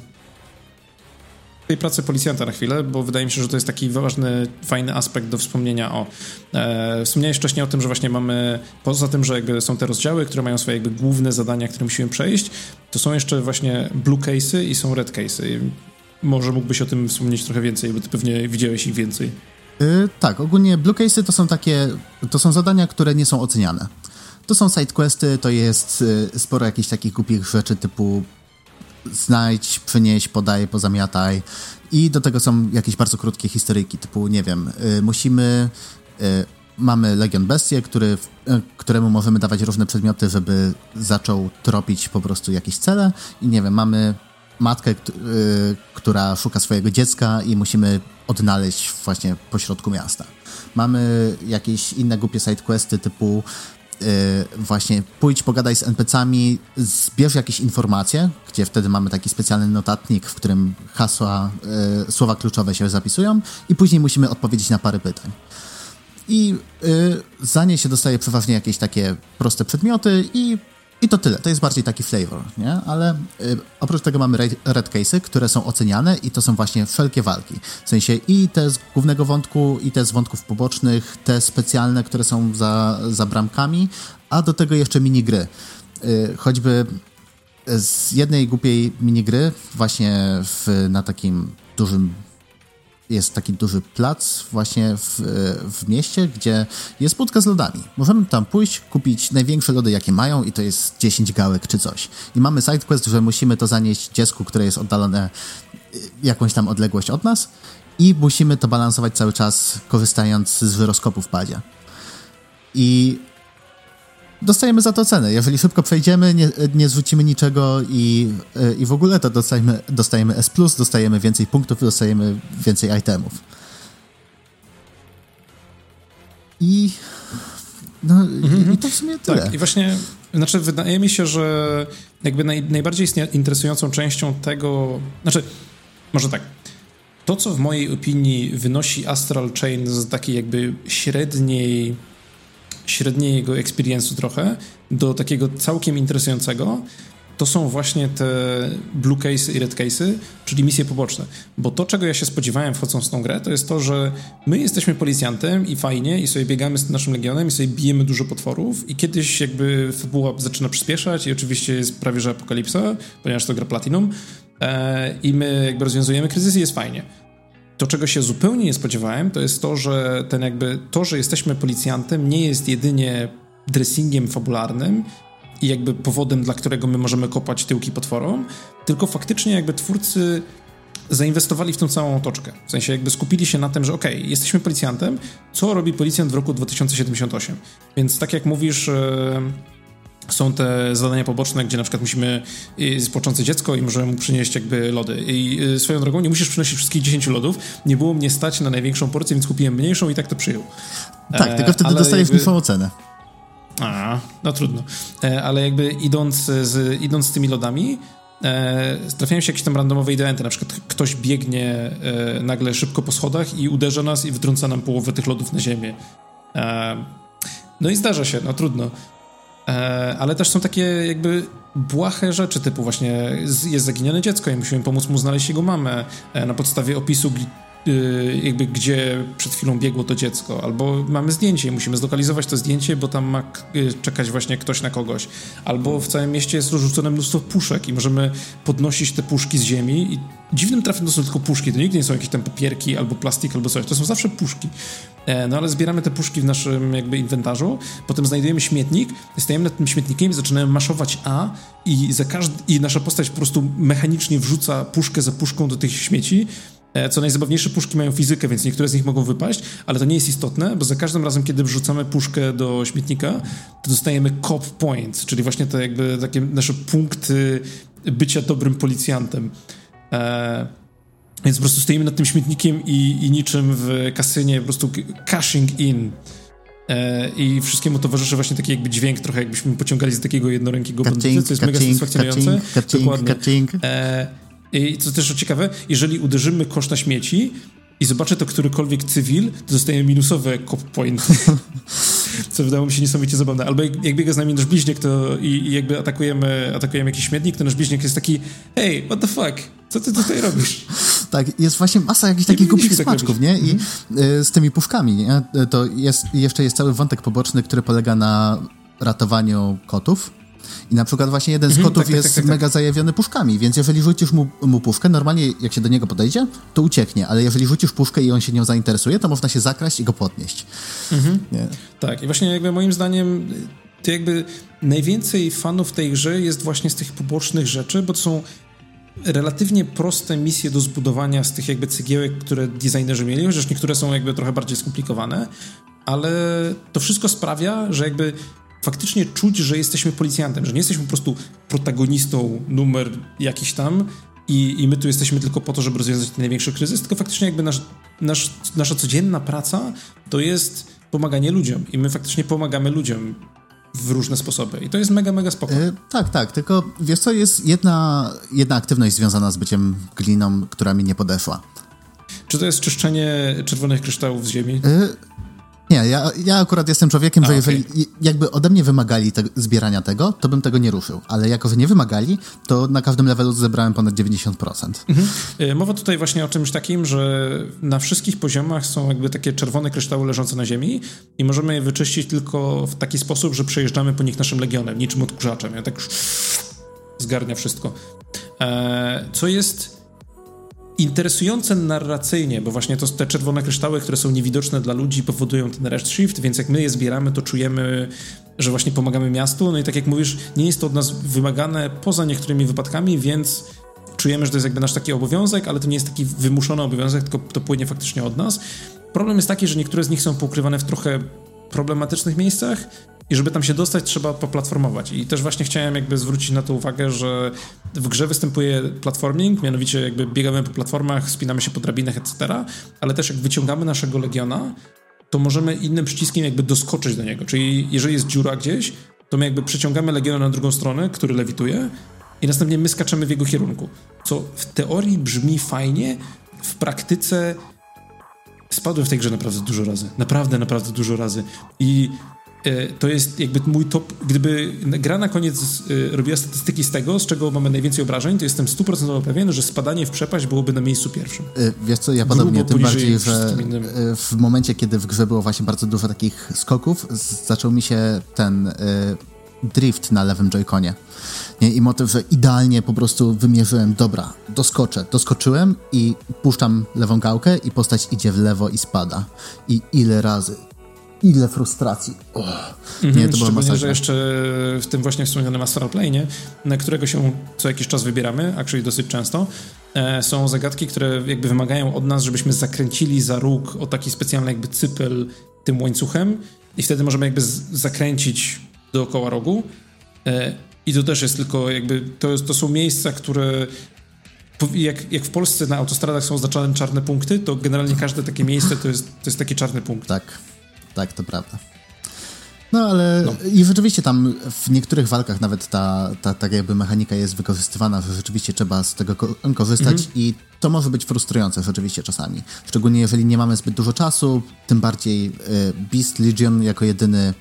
tej pracy policjanta na chwilę, bo wydaje mi się, że to jest taki ważny, fajny aspekt do wspomnienia o. E, wspomniałeś wcześniej o tym, że właśnie mamy, poza tym, że jakby są te rozdziały, które mają swoje jakby główne zadania, które musimy przejść, to są jeszcze właśnie blue case'y i są red case'y. Może mógłbyś o tym wspomnieć trochę więcej, bo ty pewnie widziałeś ich więcej. Yy, tak, ogólnie blue case'y to są takie, to są zadania, które nie są oceniane. To są sidequesty, to jest y, sporo jakichś takich głupich rzeczy typu znajdź, przynieś, podaj, pozamiataj. I do tego są jakieś bardzo krótkie historyjki, typu, nie wiem, y, musimy... Y, mamy Legion Bestie, który, y, któremu możemy dawać różne przedmioty, żeby zaczął tropić po prostu jakieś cele. I nie wiem, mamy matkę, y, która szuka swojego dziecka i musimy odnaleźć właśnie pośrodku miasta. Mamy jakieś inne głupie sidequesty typu właśnie pójdź, pogadaj z NPC-ami, zbierz jakieś informacje, gdzie wtedy mamy taki specjalny notatnik, w którym hasła, y, słowa kluczowe się zapisują i później musimy odpowiedzieć na parę pytań. I y, za nie się dostaje przeważnie jakieś takie proste przedmioty i i to tyle. To jest bardziej taki flavor, nie? Ale y, oprócz tego mamy red case'y, które są oceniane i to są właśnie wszelkie walki. W sensie i te z głównego wątku, i te z wątków pobocznych, te specjalne, które są za, za bramkami, a do tego jeszcze minigry. Y, choćby z jednej głupiej minigry właśnie w, na takim dużym jest taki duży plac właśnie w, w mieście, gdzie jest budka z lodami. Możemy tam pójść, kupić największe lody, jakie mają i to jest 10 gałek czy coś. I mamy sidequest, że musimy to zanieść dziecku, które jest oddalone y, jakąś tam odległość od nas i musimy to balansować cały czas, korzystając z wyroskopu w padzie. I dostajemy za to cenę. Jeżeli szybko przejdziemy, nie, nie zrzucimy niczego i, i w ogóle, to dostajemy, dostajemy S, dostajemy więcej punktów, dostajemy więcej itemów. I. No, mhm. i to w sumie tyle. Tak, i właśnie, znaczy, wydaje mi się, że jakby naj, najbardziej interesującą częścią tego. Znaczy, może tak. To, co w mojej opinii wynosi Astral Chain z takiej jakby średniej średniego experience'u trochę do takiego całkiem interesującego, to są właśnie te blue case i red case'y, czyli misje poboczne. Bo to, czego ja się spodziewałem wchodząc w tą grę, to jest to, że my jesteśmy policjantem i fajnie, i sobie biegamy z naszym legionem i sobie bijemy dużo potworów i kiedyś jakby fabuła zaczyna przyspieszać i oczywiście jest prawie że apokalipsa, ponieważ to gra Platinum e, i my jakby rozwiązujemy kryzys i jest fajnie. To, czego się zupełnie nie spodziewałem, to jest to, że ten jakby to, że jesteśmy policjantem, nie jest jedynie dressingiem fabularnym i jakby powodem, dla którego my możemy kopać tyłki potworom, tylko faktycznie jakby twórcy zainwestowali w tą całą otoczkę. W sensie jakby skupili się na tym, że okej, okay, jesteśmy policjantem, co robi policjant w roku 2078? Więc tak jak mówisz, są te zadania poboczne, gdzie na przykład musimy z począce dziecko i możemy mu przynieść jakby lody. I y, swoją drogą nie musisz przynosić wszystkich 10 lodów. Nie było mnie stać na największą porcję, więc kupiłem mniejszą i tak to przyjął. Tak, e, tylko wtedy dostajesz jakby... niższą ocenę. A, no trudno. E, ale jakby idąc z, idąc z tymi lodami, e, trafiają się jakieś tam randomowe eventy, na przykład ktoś biegnie e, nagle szybko po schodach i uderza nas i wtrąca nam połowę tych lodów na ziemię. E, no i zdarza się, no trudno. E, ale też są takie jakby błahe rzeczy, typu właśnie jest zaginione dziecko i musimy pomóc mu znaleźć jego mamę. E, na podstawie opisu jakby gdzie przed chwilą biegło to dziecko, albo mamy zdjęcie i musimy zlokalizować to zdjęcie, bo tam ma y, czekać właśnie ktoś na kogoś, albo w całym mieście jest rozrzucone mnóstwo puszek i możemy podnosić te puszki z ziemi i dziwnym trafem to są tylko puszki, to nigdy nie są jakieś tam papierki albo plastik albo coś, to są zawsze puszki. E, no ale zbieramy te puszki w naszym jakby inwentarzu, potem znajdujemy śmietnik, stajemy nad tym śmietnikiem zaczynamy maszować A i, za każdy, i nasza postać po prostu mechanicznie wrzuca puszkę za puszką do tych śmieci co najzabawniejsze, puszki mają fizykę, więc niektóre z nich mogą wypaść, ale to nie jest istotne, bo za każdym razem, kiedy wrzucamy puszkę do śmietnika, to dostajemy cop points, czyli właśnie te jakby takie nasze punkty bycia dobrym policjantem. E, więc po prostu stoimy nad tym śmietnikiem i, i niczym w kasynie po prostu cashing in. E, I wszystkiemu towarzyszy właśnie taki jakby dźwięk, trochę jakbyśmy pociągali z takiego jednorękiego bandyty, co jest mega satysfakcjonujące. Dokładnie. E, i co też ciekawe, jeżeli uderzymy kosz na śmieci i zobaczę to którykolwiek cywil, to dostajemy minusowe cop point. co wydało mi się niesamowicie zabawne. Albo jak, jak biega z nami nasz bliźniek to i, i, jakby atakujemy, atakujemy jakiś śmietnik, to nasz bliźniek jest taki hey, what the fuck? Co ty tutaj robisz? Tak, jest właśnie masa jakichś takich głupich tak smaczków, nie? I y, z tymi puszkami, nie? To jest, jeszcze jest cały wątek poboczny, który polega na ratowaniu kotów i na przykład właśnie jeden z mhm, kotów tak, tak, jest tak, tak, mega zajawiony puszkami, więc jeżeli rzucisz mu, mu puszkę, normalnie jak się do niego podejdzie, to ucieknie, ale jeżeli rzucisz puszkę i on się nią zainteresuje, to można się zakraść i go podnieść. Mhm. Tak, i właśnie jakby moim zdaniem to jakby najwięcej fanów tej grze jest właśnie z tych pobocznych rzeczy, bo to są relatywnie proste misje do zbudowania z tych jakby cegiełek, które designerzy mieli, chociaż niektóre są jakby trochę bardziej skomplikowane, ale to wszystko sprawia, że jakby faktycznie czuć, że jesteśmy policjantem, że nie jesteśmy po prostu protagonistą numer jakiś tam i, i my tu jesteśmy tylko po to, żeby rozwiązać ten największy kryzys, tylko faktycznie jakby nasz, nasz, nasza codzienna praca to jest pomaganie ludziom i my faktycznie pomagamy ludziom w różne sposoby. I to jest mega, mega spokojne. E, tak, tak, tylko wiesz co, jest jedna, jedna aktywność związana z byciem gliną, która mi nie podeszła. Czy to jest czyszczenie czerwonych kryształów z ziemi? E, nie, ja, ja akurat jestem człowiekiem, A, że jeżeli okay. jakby ode mnie wymagali te, zbierania tego, to bym tego nie ruszył. Ale jako, że nie wymagali, to na każdym levelu zebrałem ponad 90%. Mhm. E, mowa tutaj właśnie o czymś takim, że na wszystkich poziomach są jakby takie czerwone kryształy leżące na ziemi i możemy je wyczyścić tylko w taki sposób, że przejeżdżamy po nich naszym legionem, niczym odkurzaczem. Ja tak zgarnia wszystko. E, co jest interesujące narracyjnie, bo właśnie to te czerwone kryształy, które są niewidoczne dla ludzi, powodują ten rest shift, więc jak my je zbieramy, to czujemy, że właśnie pomagamy miastu. No i tak jak mówisz, nie jest to od nas wymagane poza niektórymi wypadkami, więc czujemy, że to jest jakby nasz taki obowiązek, ale to nie jest taki wymuszony obowiązek, tylko to płynie faktycznie od nas. Problem jest taki, że niektóre z nich są pokrywane w trochę problematycznych miejscach, i żeby tam się dostać, trzeba poplatformować. I też właśnie chciałem jakby zwrócić na to uwagę, że w grze występuje platforming, mianowicie jakby biegamy po platformach, spinamy się po drabinach, etc., ale też jak wyciągamy naszego Legiona, to możemy innym przyciskiem jakby doskoczyć do niego. Czyli jeżeli jest dziura gdzieś, to my jakby przeciągamy Legiona na drugą stronę, który lewituje i następnie my skaczemy w jego kierunku. Co w teorii brzmi fajnie, w praktyce spadłem w tej grze naprawdę dużo razy. Naprawdę, naprawdę dużo razy. I to jest jakby mój top. Gdyby gra na koniec e, robiła statystyki z tego, z czego mamy najwięcej obrażeń, to jestem stuprocentowo pewien, że spadanie w przepaść byłoby na miejscu pierwszym. E, wiesz co, ja podobnie, tym bardziej, że w momencie, kiedy w grze było właśnie bardzo dużo takich skoków, zaczął mi się ten drift na lewym joyconie. Nie? I motyw, że idealnie po prostu wymierzyłem, dobra, doskoczę, doskoczyłem i puszczam lewą gałkę i postać idzie w lewo i spada. I ile razy ile frustracji. Oh. Mhm, nie, to było masakra. że jeszcze w tym właśnie wspomnianym Astral Plane, na którego się co jakiś czas wybieramy, a czyli dosyć często, e, są zagadki, które jakby wymagają od nas, żebyśmy zakręcili za róg o taki specjalny jakby cypel tym łańcuchem i wtedy możemy jakby zakręcić dookoła rogu. E, I to też jest tylko jakby, to, jest, to są miejsca, które jak, jak w Polsce na autostradach są oznaczane czarne punkty, to generalnie każde takie miejsce to jest, to jest taki czarny punkt. Tak tak, to prawda. No ale no. i rzeczywiście tam w niektórych walkach nawet ta, ta tak jakby mechanika jest wykorzystywana, że rzeczywiście trzeba z tego korzystać mhm. i to może być frustrujące rzeczywiście czasami. Szczególnie jeżeli nie mamy zbyt dużo czasu, tym bardziej y, Beast Legion jako jedyny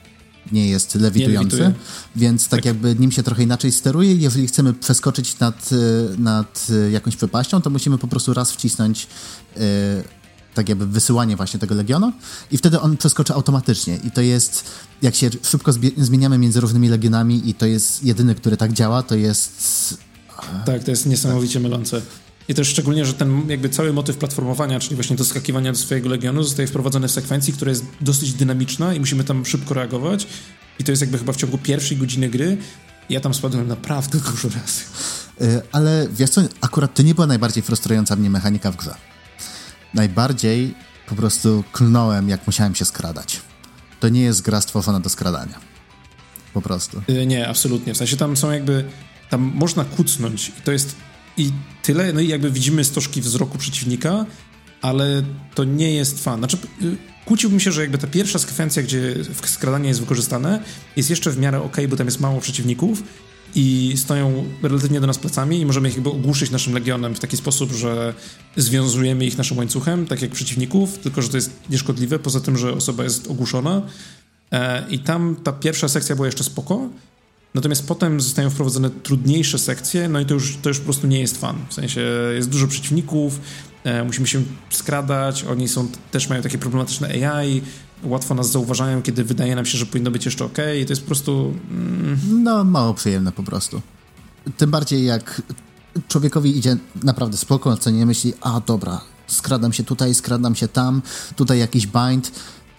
nie jest lewitujący, więc tak, tak, jakby nim się trochę inaczej steruje. Jeżeli chcemy przeskoczyć nad, y, nad y, jakąś przepaścią, to musimy po prostu raz wcisnąć tak jakby wysyłanie właśnie tego legionu i wtedy on przeskoczy automatycznie i to jest, jak się szybko zmieniamy między różnymi legionami i to jest jedyny, który tak działa, to jest... Tak, to jest niesamowicie mylące. I też szczególnie, że ten jakby cały motyw platformowania, czyli właśnie doskakiwania do swojego legionu zostaje wprowadzony w sekwencji, która jest dosyć dynamiczna i musimy tam szybko reagować. I to jest jakby chyba w ciągu pierwszej godziny gry. Ja tam spadłem naprawdę dużo razy. Yy, ale wiesz co, akurat to nie była najbardziej frustrująca mnie mechanika w grze. Najbardziej po prostu klnąłem, jak musiałem się skradać. To nie jest gra stworzona do skradania. Po prostu. Yy, nie, absolutnie. W sensie tam są jakby... Tam można kucnąć i to jest i tyle. No i jakby widzimy stożki wzroku przeciwnika, ale to nie jest fan. Znaczy, y, kłóciłbym się, że jakby ta pierwsza sekwencja, gdzie skradanie jest wykorzystane, jest jeszcze w miarę ok, bo tam jest mało przeciwników i stoją relatywnie do nas plecami i możemy ich jakby ogłuszyć naszym legionem w taki sposób, że związujemy ich naszym łańcuchem, tak jak przeciwników, tylko że to jest nieszkodliwe, poza tym, że osoba jest ogłuszona. E, I tam ta pierwsza sekcja była jeszcze spoko, Natomiast potem zostają wprowadzone trudniejsze sekcje, no i to już, to już po prostu nie jest fan. W sensie jest dużo przeciwników, e, musimy się skradać, oni są, też mają takie problematyczne AI, łatwo nas zauważają, kiedy wydaje nam się, że powinno być jeszcze ok, i to jest po prostu... Mm... No, mało przyjemne po prostu. Tym bardziej jak człowiekowi idzie naprawdę spoko, co nie myśli, a dobra, skradam się tutaj, skradam się tam, tutaj jakiś bind,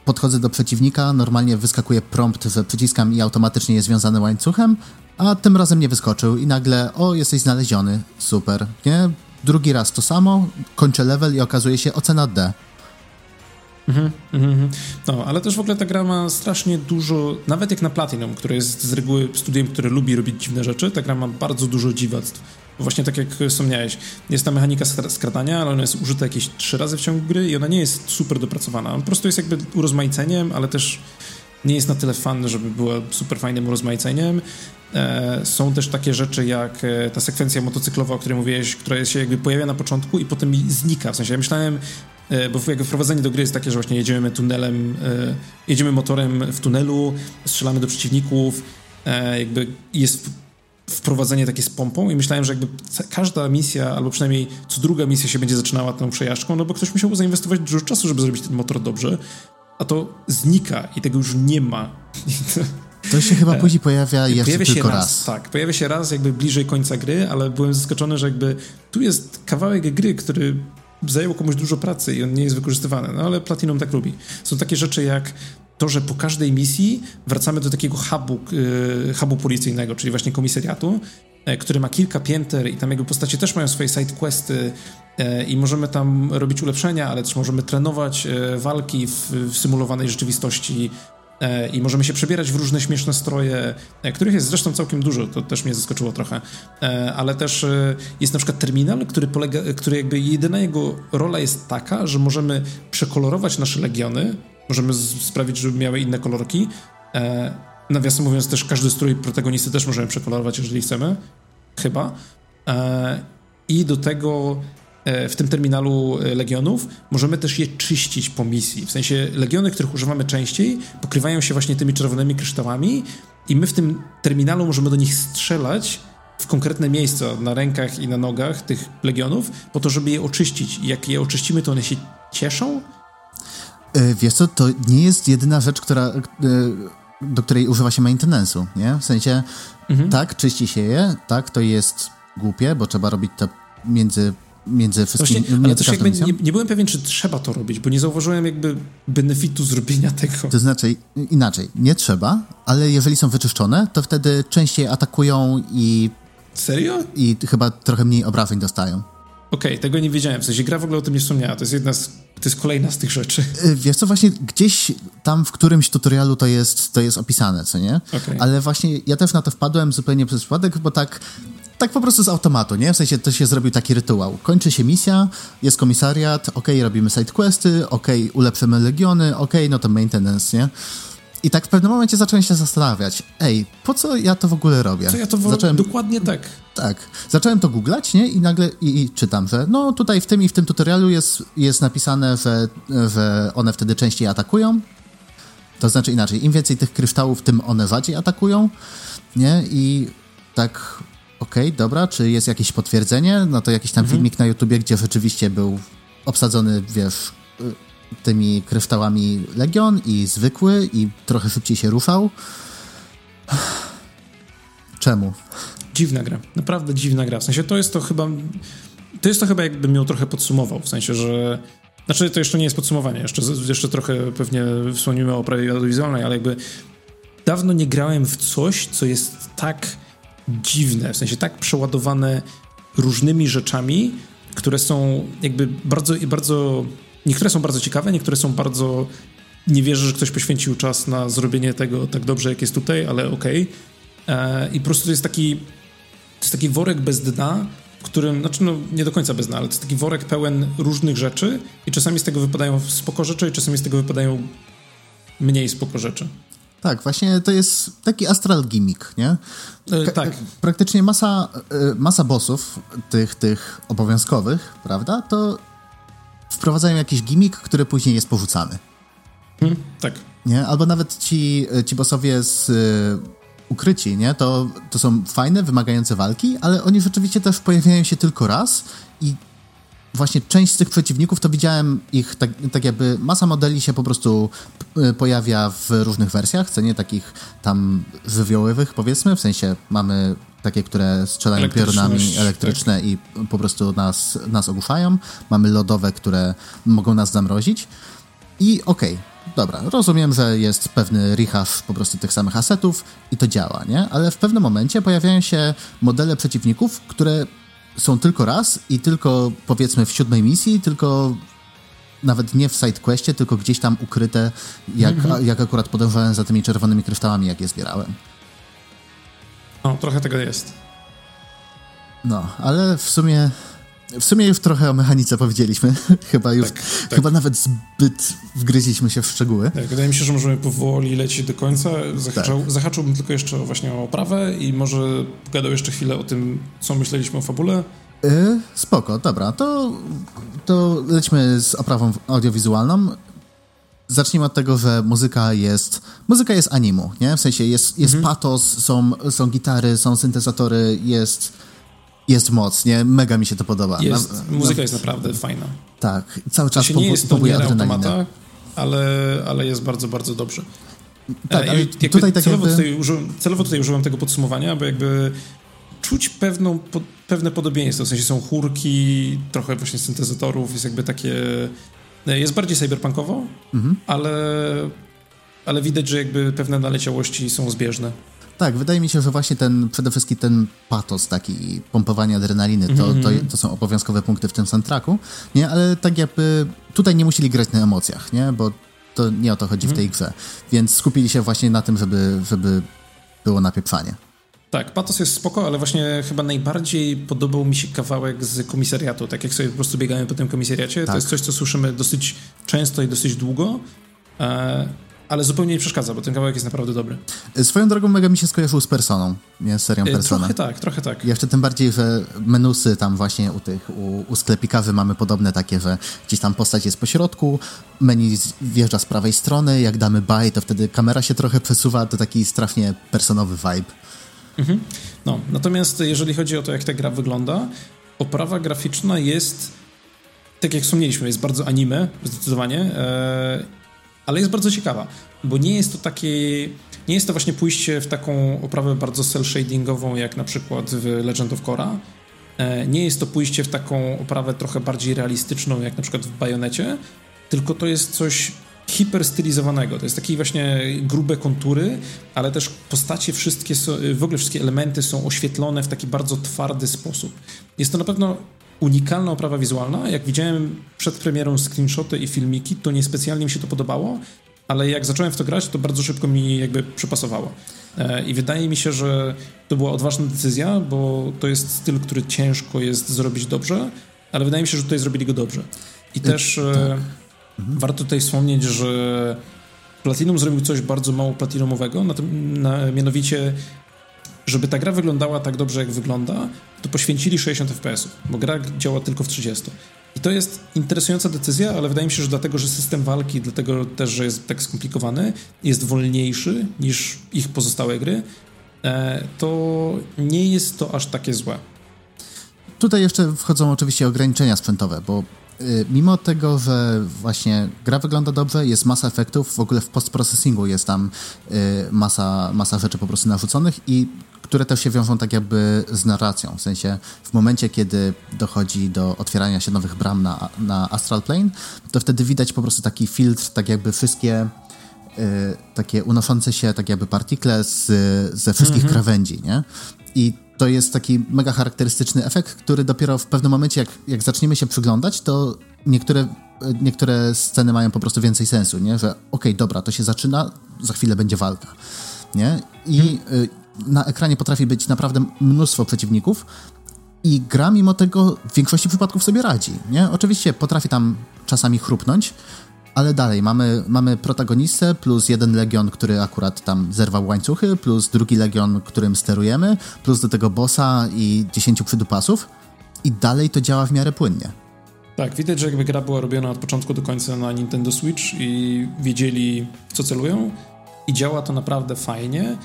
podchodzę do przeciwnika, normalnie wyskakuje prompt, że przyciskam i automatycznie jest związany łańcuchem, a tym razem nie wyskoczył i nagle, o, jesteś znaleziony, super, nie? Drugi raz to samo, kończę level i okazuje się ocena D. Mhm, mhm, mhm. No, ale też w ogóle ta gra ma strasznie dużo, nawet jak na Platinum, które jest z reguły studiem, które lubi robić dziwne rzeczy, ta gra ma bardzo dużo dziwactw. Właśnie tak jak wspomniałeś, jest ta mechanika skradania, ale ona jest użyta jakieś trzy razy w ciągu gry i ona nie jest super dopracowana. Po prostu jest jakby urozmaiceniem, ale też nie jest na tyle fan, żeby była super fajnym urozmaiceniem. E, są też takie rzeczy jak e, ta sekwencja motocyklowa, o której mówiłeś, która się jakby pojawia na początku i potem znika. W sensie ja myślałem, bo jakby wprowadzenie do gry jest takie, że właśnie jedziemy tunelem, jedziemy motorem w tunelu, strzelamy do przeciwników, jakby jest wprowadzenie takie z pompą i myślałem, że jakby każda misja, albo przynajmniej co druga misja się będzie zaczynała tą przejażdżką, no bo ktoś musiał zainwestować dużo czasu, żeby zrobić ten motor dobrze, a to znika i tego już nie ma. To się chyba później pojawia jeszcze pojawia tylko raz, raz. Tak, pojawia się raz jakby bliżej końca gry, ale byłem zaskoczony, że jakby tu jest kawałek gry, który zajął komuś dużo pracy i on nie jest wykorzystywany, no ale Platinum tak lubi. Są takie rzeczy jak to, że po każdej misji wracamy do takiego hubu, yy, hubu policyjnego, czyli właśnie komisariatu, yy, który ma kilka pięter i tam jakby postacie też mają swoje side questy yy, i możemy tam robić ulepszenia, ale też możemy trenować walki w, w symulowanej rzeczywistości i możemy się przebierać w różne śmieszne stroje, których jest zresztą całkiem dużo, to też mnie zaskoczyło trochę, ale też jest na przykład terminal, który polega, który jakby jedyna jego rola jest taka, że możemy przekolorować nasze legiony, możemy sprawić, żeby miały inne kolorki. E, nawiasem mówiąc, też każdy strój protagonisty też możemy przekolorować, jeżeli chcemy. Chyba. E, I do tego e, w tym terminalu e, legionów możemy też je czyścić po misji. W sensie legiony, których używamy częściej, pokrywają się właśnie tymi czerwonymi kryształami i my w tym terminalu możemy do nich strzelać w konkretne miejsca na rękach i na nogach tych legionów, po to, żeby je oczyścić. I jak je oczyścimy, to one się cieszą, E, wiesz co, to nie jest jedyna rzecz, która, e, do której używa się maintenance'u, nie? W sensie, mhm. tak, czyści się je, tak, to jest głupie, bo trzeba robić to między między wszystkimi. Właśnie, jakby nie, nie, byłem pewien, czy trzeba to robić, bo nie zauważyłem jakby benefitu zrobienia tego. To znaczy, inaczej, nie trzeba, ale jeżeli są wyczyszczone, to wtedy częściej atakują i. Serio? I chyba trochę mniej obrażeń dostają. Okej, okay, tego nie wiedziałem. W sensie gra w ogóle o tym nie wspomniała. To jest jedna z, to jest kolejna z tych rzeczy. Y, wiesz co, właśnie gdzieś tam w którymś tutorialu to jest, to jest opisane, co nie? Okay. Ale właśnie ja też na to wpadłem zupełnie przez przypadek, bo tak tak po prostu z automatu, nie? W sensie to się zrobił taki rytuał. Kończy się misja, jest komisariat, okej, okay, robimy sidequesty, okej, okay, ulepszymy legiony, okej, okay, no to maintenance, nie? I tak w pewnym momencie zacząłem się zastanawiać, ej, po co ja to w ogóle robię? Co ja to w... zacząłem... Dokładnie tak. Tak. Zacząłem to googlać, nie? I nagle i, i, czytam, że no tutaj w tym i w tym tutorialu jest, jest napisane, że, że one wtedy częściej atakują. To znaczy inaczej, im więcej tych kryształów, tym one rzadziej atakują, nie? I tak, okej, okay, dobra, czy jest jakieś potwierdzenie? No to jakiś tam mhm. filmik na YouTubie, gdzie rzeczywiście był obsadzony, wiesz, tymi kryształami Legion i zwykły i trochę szybciej się ruszał. Czemu? Dziwna gra, naprawdę dziwna gra. W sensie to jest to chyba. To jest to chyba jakbym ją trochę podsumował, w sensie, że. Znaczy, to jeszcze nie jest podsumowanie, jeszcze, jeszcze trochę pewnie wspomnimy o oprawie audiowizualnej, ale jakby dawno nie grałem w coś, co jest tak dziwne, w sensie tak przeładowane różnymi rzeczami, które są jakby bardzo, bardzo. Niektóre są bardzo ciekawe, niektóre są bardzo. Nie wierzę, że ktoś poświęcił czas na zrobienie tego tak dobrze, jak jest tutaj, ale okej. Okay. E, I po prostu to jest taki. To jest taki worek bez dna, w którym, znaczy no nie do końca bez dna, ale to jest taki worek pełen różnych rzeczy i czasami z tego wypadają spoko rzeczy i czasami z tego wypadają mniej spoko rzeczy. Tak, właśnie to jest taki astral gimmick, nie? E, tak. Praktycznie masa, e, masa bossów, tych, tych obowiązkowych, prawda, to wprowadzają jakiś gimmick, który później jest porzucany. Hmm, tak. Nie? Albo nawet ci, ci bossowie z ukryci, nie? To, to są fajne, wymagające walki, ale oni rzeczywiście też pojawiają się tylko raz i właśnie część z tych przeciwników to widziałem ich tak, tak jakby masa modeli się po prostu y, pojawia w różnych wersjach, co nie takich tam żywiołowych powiedzmy, w sensie mamy takie, które strzelają piorunami elektryczne tak. i po prostu nas, nas ogłuszają. Mamy lodowe, które mogą nas zamrozić. I okej, okay, dobra, rozumiem, że jest pewny rehash po prostu tych samych asetów i to działa, nie? Ale w pewnym momencie pojawiają się modele przeciwników, które są tylko raz i tylko powiedzmy w siódmej misji, tylko nawet nie w sidequestie, tylko gdzieś tam ukryte, jak, mm-hmm. jak akurat podążałem za tymi czerwonymi kryształami, jak je zbierałem. No, trochę tego jest. No, ale w sumie w sumie już trochę o mechanice powiedzieliśmy. chyba już, tak, tak. chyba nawet zbyt wgryziliśmy się w szczegóły. Tak, wydaje mi się, że możemy powoli lecieć do końca. Zahaczał, tak. Zahaczyłbym tylko jeszcze właśnie o oprawę i może pogadał jeszcze chwilę o tym, co myśleliśmy o fabule. Yy, spoko, dobra, to, to lećmy z oprawą audiowizualną. Zacznijmy od tego, że muzyka jest. Muzyka jest animu, nie? W sensie jest, jest mhm. patos, są, są gitary, są syntezatory, jest jest moc, nie? Mega mi się to podoba. Jest, na, muzyka na... jest naprawdę fajna. Tak, cały czas nie jest to nie automata, ale, ale jest bardzo, bardzo dobrze. Tak, e, ale tutaj tak celowo, jakby... tutaj użyłem, celowo tutaj użyłem tego podsumowania, bo jakby czuć pewną, po, pewne podobieństwo, w sensie są chórki, trochę właśnie syntezatorów, jest jakby takie... E, jest bardziej cyberpunkowo, mhm. ale, ale widać, że jakby pewne naleciałości są zbieżne. Tak, wydaje mi się, że właśnie ten, przede wszystkim ten patos taki, pompowanie adrenaliny, to, mm -hmm. to, to, są obowiązkowe punkty w tym soundtracku, nie? Ale tak jakby tutaj nie musieli grać na emocjach, nie? Bo to nie o to chodzi mm -hmm. w tej mhm. grze. Więc skupili się właśnie na tym, żeby, żeby było napieprzanie. Tak, patos jest spoko, ale właśnie chyba najbardziej podobał mi się kawałek z komisariatu, tak jak sobie po prostu biegamy po tym komisariacie. Tak. To jest coś, co słyszymy dosyć często i dosyć długo. E, ale zupełnie nie przeszkadza, bo ten kawałek jest naprawdę dobry. Swoją drogą mega mi się skojarzył z Personą, nie? Z serią e, Persona. Trochę tak, trochę tak. Jeszcze tym bardziej, że menusy tam właśnie u tych, u, u sklepikarzy mamy podobne takie, że gdzieś tam postać jest po środku, menu wjeżdża z prawej strony, jak damy buy, to wtedy kamera się trochę przesuwa, to taki strasznie personowy vibe. Mhm. No, natomiast jeżeli chodzi o to, jak ta gra wygląda, oprawa graficzna jest, tak jak wspomnieliśmy, jest bardzo anime, zdecydowanie. E, ale jest bardzo ciekawa, bo nie jest to takie, nie jest to właśnie pójście w taką oprawę bardzo cel-shadingową, jak na przykład w Legend of Korra. E, nie jest to pójście w taką oprawę trochę bardziej realistyczną, jak na przykład w Bajonecie, tylko to jest coś hiperstylizowanego. To jest takie właśnie grube kontury, ale też postacie wszystkie, w ogóle wszystkie elementy są oświetlone w taki bardzo twardy sposób. Jest to na pewno unikalna oprawa wizualna. Jak widziałem przed premierą screenshoty i filmiki, to niespecjalnie mi się to podobało, ale jak zacząłem w to grać, to bardzo szybko mi jakby przypasowało. E, I wydaje mi się, że to była odważna decyzja, bo to jest styl, który ciężko jest zrobić dobrze, ale wydaje mi się, że tutaj zrobili go dobrze. I y też e, tak. mhm. warto tutaj wspomnieć, że Platinum zrobił coś bardzo mało platinumowego, na tym, na, mianowicie żeby ta gra wyglądała tak dobrze, jak wygląda, to poświęcili 60 fps, bo gra działa tylko w 30. I to jest interesująca decyzja, ale wydaje mi się, że dlatego, że system walki, dlatego też, że jest tak skomplikowany, jest wolniejszy niż ich pozostałe gry, e, to nie jest to aż takie złe. Tutaj jeszcze wchodzą oczywiście ograniczenia sprzętowe, bo y, mimo tego, że właśnie gra wygląda dobrze, jest masa efektów, w ogóle w postprocessingu jest tam y, masa, masa rzeczy po prostu narzuconych i które też się wiążą tak jakby z narracją. W sensie w momencie, kiedy dochodzi do otwierania się nowych bram na, na Astral Plane, to wtedy widać po prostu taki filtr, tak jakby wszystkie y, takie unoszące się tak jakby partikle z, ze wszystkich mhm. krawędzi, nie? I to jest taki mega charakterystyczny efekt, który dopiero w pewnym momencie, jak, jak zaczniemy się przyglądać, to niektóre, niektóre sceny mają po prostu więcej sensu, nie? Że okej, okay, dobra, to się zaczyna, za chwilę będzie walka, nie? I y, na ekranie potrafi być naprawdę mnóstwo przeciwników i gra mimo tego w większości przypadków sobie radzi, nie? Oczywiście potrafi tam czasami chrupnąć, ale dalej, mamy, mamy protagonistę plus jeden legion, który akurat tam zerwał łańcuchy, plus drugi legion, którym sterujemy, plus do tego bossa i dziesięciu przydupasów i dalej to działa w miarę płynnie. Tak, widać, że jakby gra była robiona od początku do końca na Nintendo Switch i wiedzieli, w co celują i działa to naprawdę fajnie.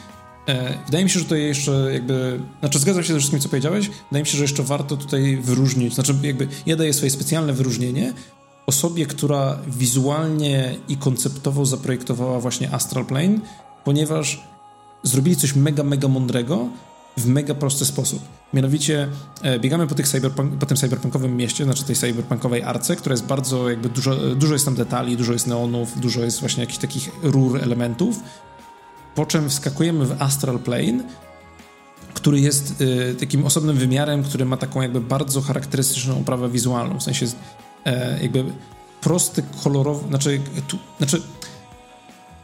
E, wydaje mi się, że to jeszcze jakby. Znaczy, zgadzam się ze wszystkim, co powiedziałeś. Wydaje mi się, że jeszcze warto tutaj wyróżnić. Znaczy, jakby ja daję swoje specjalne wyróżnienie osobie, która wizualnie i konceptowo zaprojektowała właśnie Astral Plane, ponieważ zrobili coś mega, mega mądrego w mega prosty sposób. Mianowicie e, biegamy po, tych cyberpunk, po tym cyberpunkowym mieście, znaczy tej cyberpunkowej arce, która jest bardzo jakby dużo, dużo jest tam detali, dużo jest neonów, dużo jest właśnie jakichś takich rur elementów, po czym wskakujemy w Astral Plane, który jest y, takim osobnym wymiarem, który ma taką jakby bardzo charakterystyczną oprawę wizualną, w sensie e, jakby prosty, kolorowy, znaczy, tu, znaczy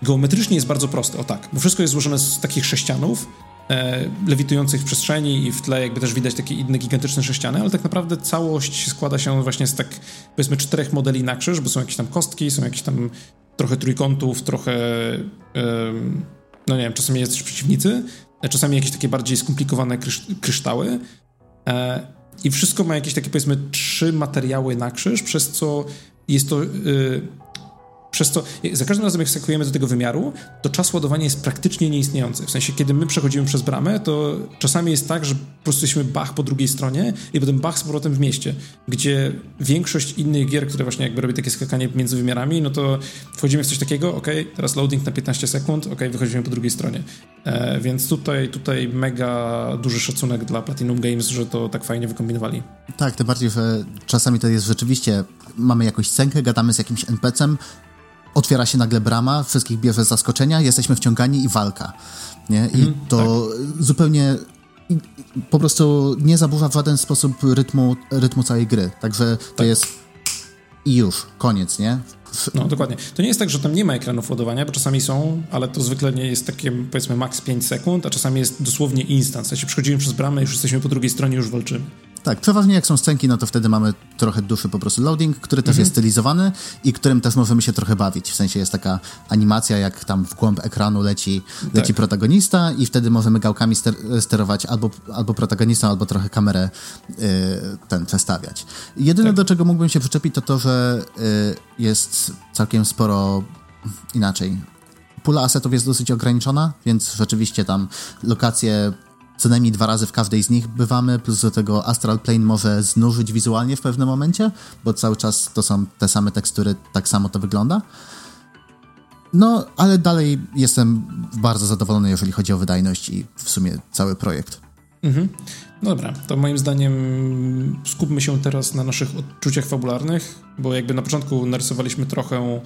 geometrycznie jest bardzo prosty, o tak, bo wszystko jest złożone z takich sześcianów, e, lewitujących w przestrzeni i w tle jakby też widać takie inne gigantyczne sześciany, ale tak naprawdę całość składa się właśnie z tak powiedzmy czterech modeli na krzyż, bo są jakieś tam kostki, są jakieś tam trochę trójkątów, trochę no nie wiem, czasami też przeciwnicy, czasami jakieś takie bardziej skomplikowane krysz kryształy e, i wszystko ma jakieś takie powiedzmy trzy materiały na krzyż, przez co jest to y, przez co za każdym razem, jak skakujemy do tego wymiaru, to czas ładowania jest praktycznie nieistniejący. W sensie, kiedy my przechodzimy przez bramę, to czasami jest tak, że po prostu jesteśmy bach po drugiej stronie i potem bach z powrotem w mieście, gdzie większość innych gier, które właśnie jakby robi takie skakanie między wymiarami, no to wchodzimy w coś takiego, ok, teraz loading na 15 sekund, ok, wychodzimy po drugiej stronie. E, więc tutaj, tutaj mega duży szacunek dla Platinum Games, że to tak fajnie wykombinowali. Tak, tym bardziej, że czasami to jest rzeczywiście, mamy jakąś scenkę, gadamy z jakimś NPC-em, otwiera się nagle brama, wszystkich bierze zaskoczenia, jesteśmy wciągani i walka. Nie? I mm, to tak. zupełnie po prostu nie zaburza w żaden sposób rytmu, rytmu całej gry. Także to tak. jest i już, koniec, nie? No, dokładnie. To nie jest tak, że tam nie ma ekranów ładowania, bo czasami są, ale to zwykle nie jest takie, powiedzmy, maks 5 sekund, a czasami jest dosłownie instant. W sensie przechodzimy przez bramę, już jesteśmy po drugiej stronie, już walczymy. Tak, przeważnie jak są scenki, no to wtedy mamy trochę dłuższy po prostu loading, który też mhm. jest stylizowany i którym też możemy się trochę bawić. W sensie jest taka animacja, jak tam w głąb ekranu leci, leci tak. protagonista i wtedy możemy gałkami ster sterować albo, albo protagonistą, albo trochę kamerę y, ten przestawiać. Jedyne, tak. do czego mógłbym się przyczepić, to to, że y, jest całkiem sporo inaczej. Pula asetów jest dosyć ograniczona, więc rzeczywiście tam lokacje co najmniej dwa razy w każdej z nich bywamy, plus do tego Astral Plane może znużyć wizualnie w pewnym momencie, bo cały czas to są te same tekstury, tak samo to wygląda. No, ale dalej jestem bardzo zadowolony, jeżeli chodzi o wydajność i w sumie cały projekt. Mhm. Dobra, to moim zdaniem skupmy się teraz na naszych odczuciach fabularnych, bo jakby na początku narysowaliśmy trochę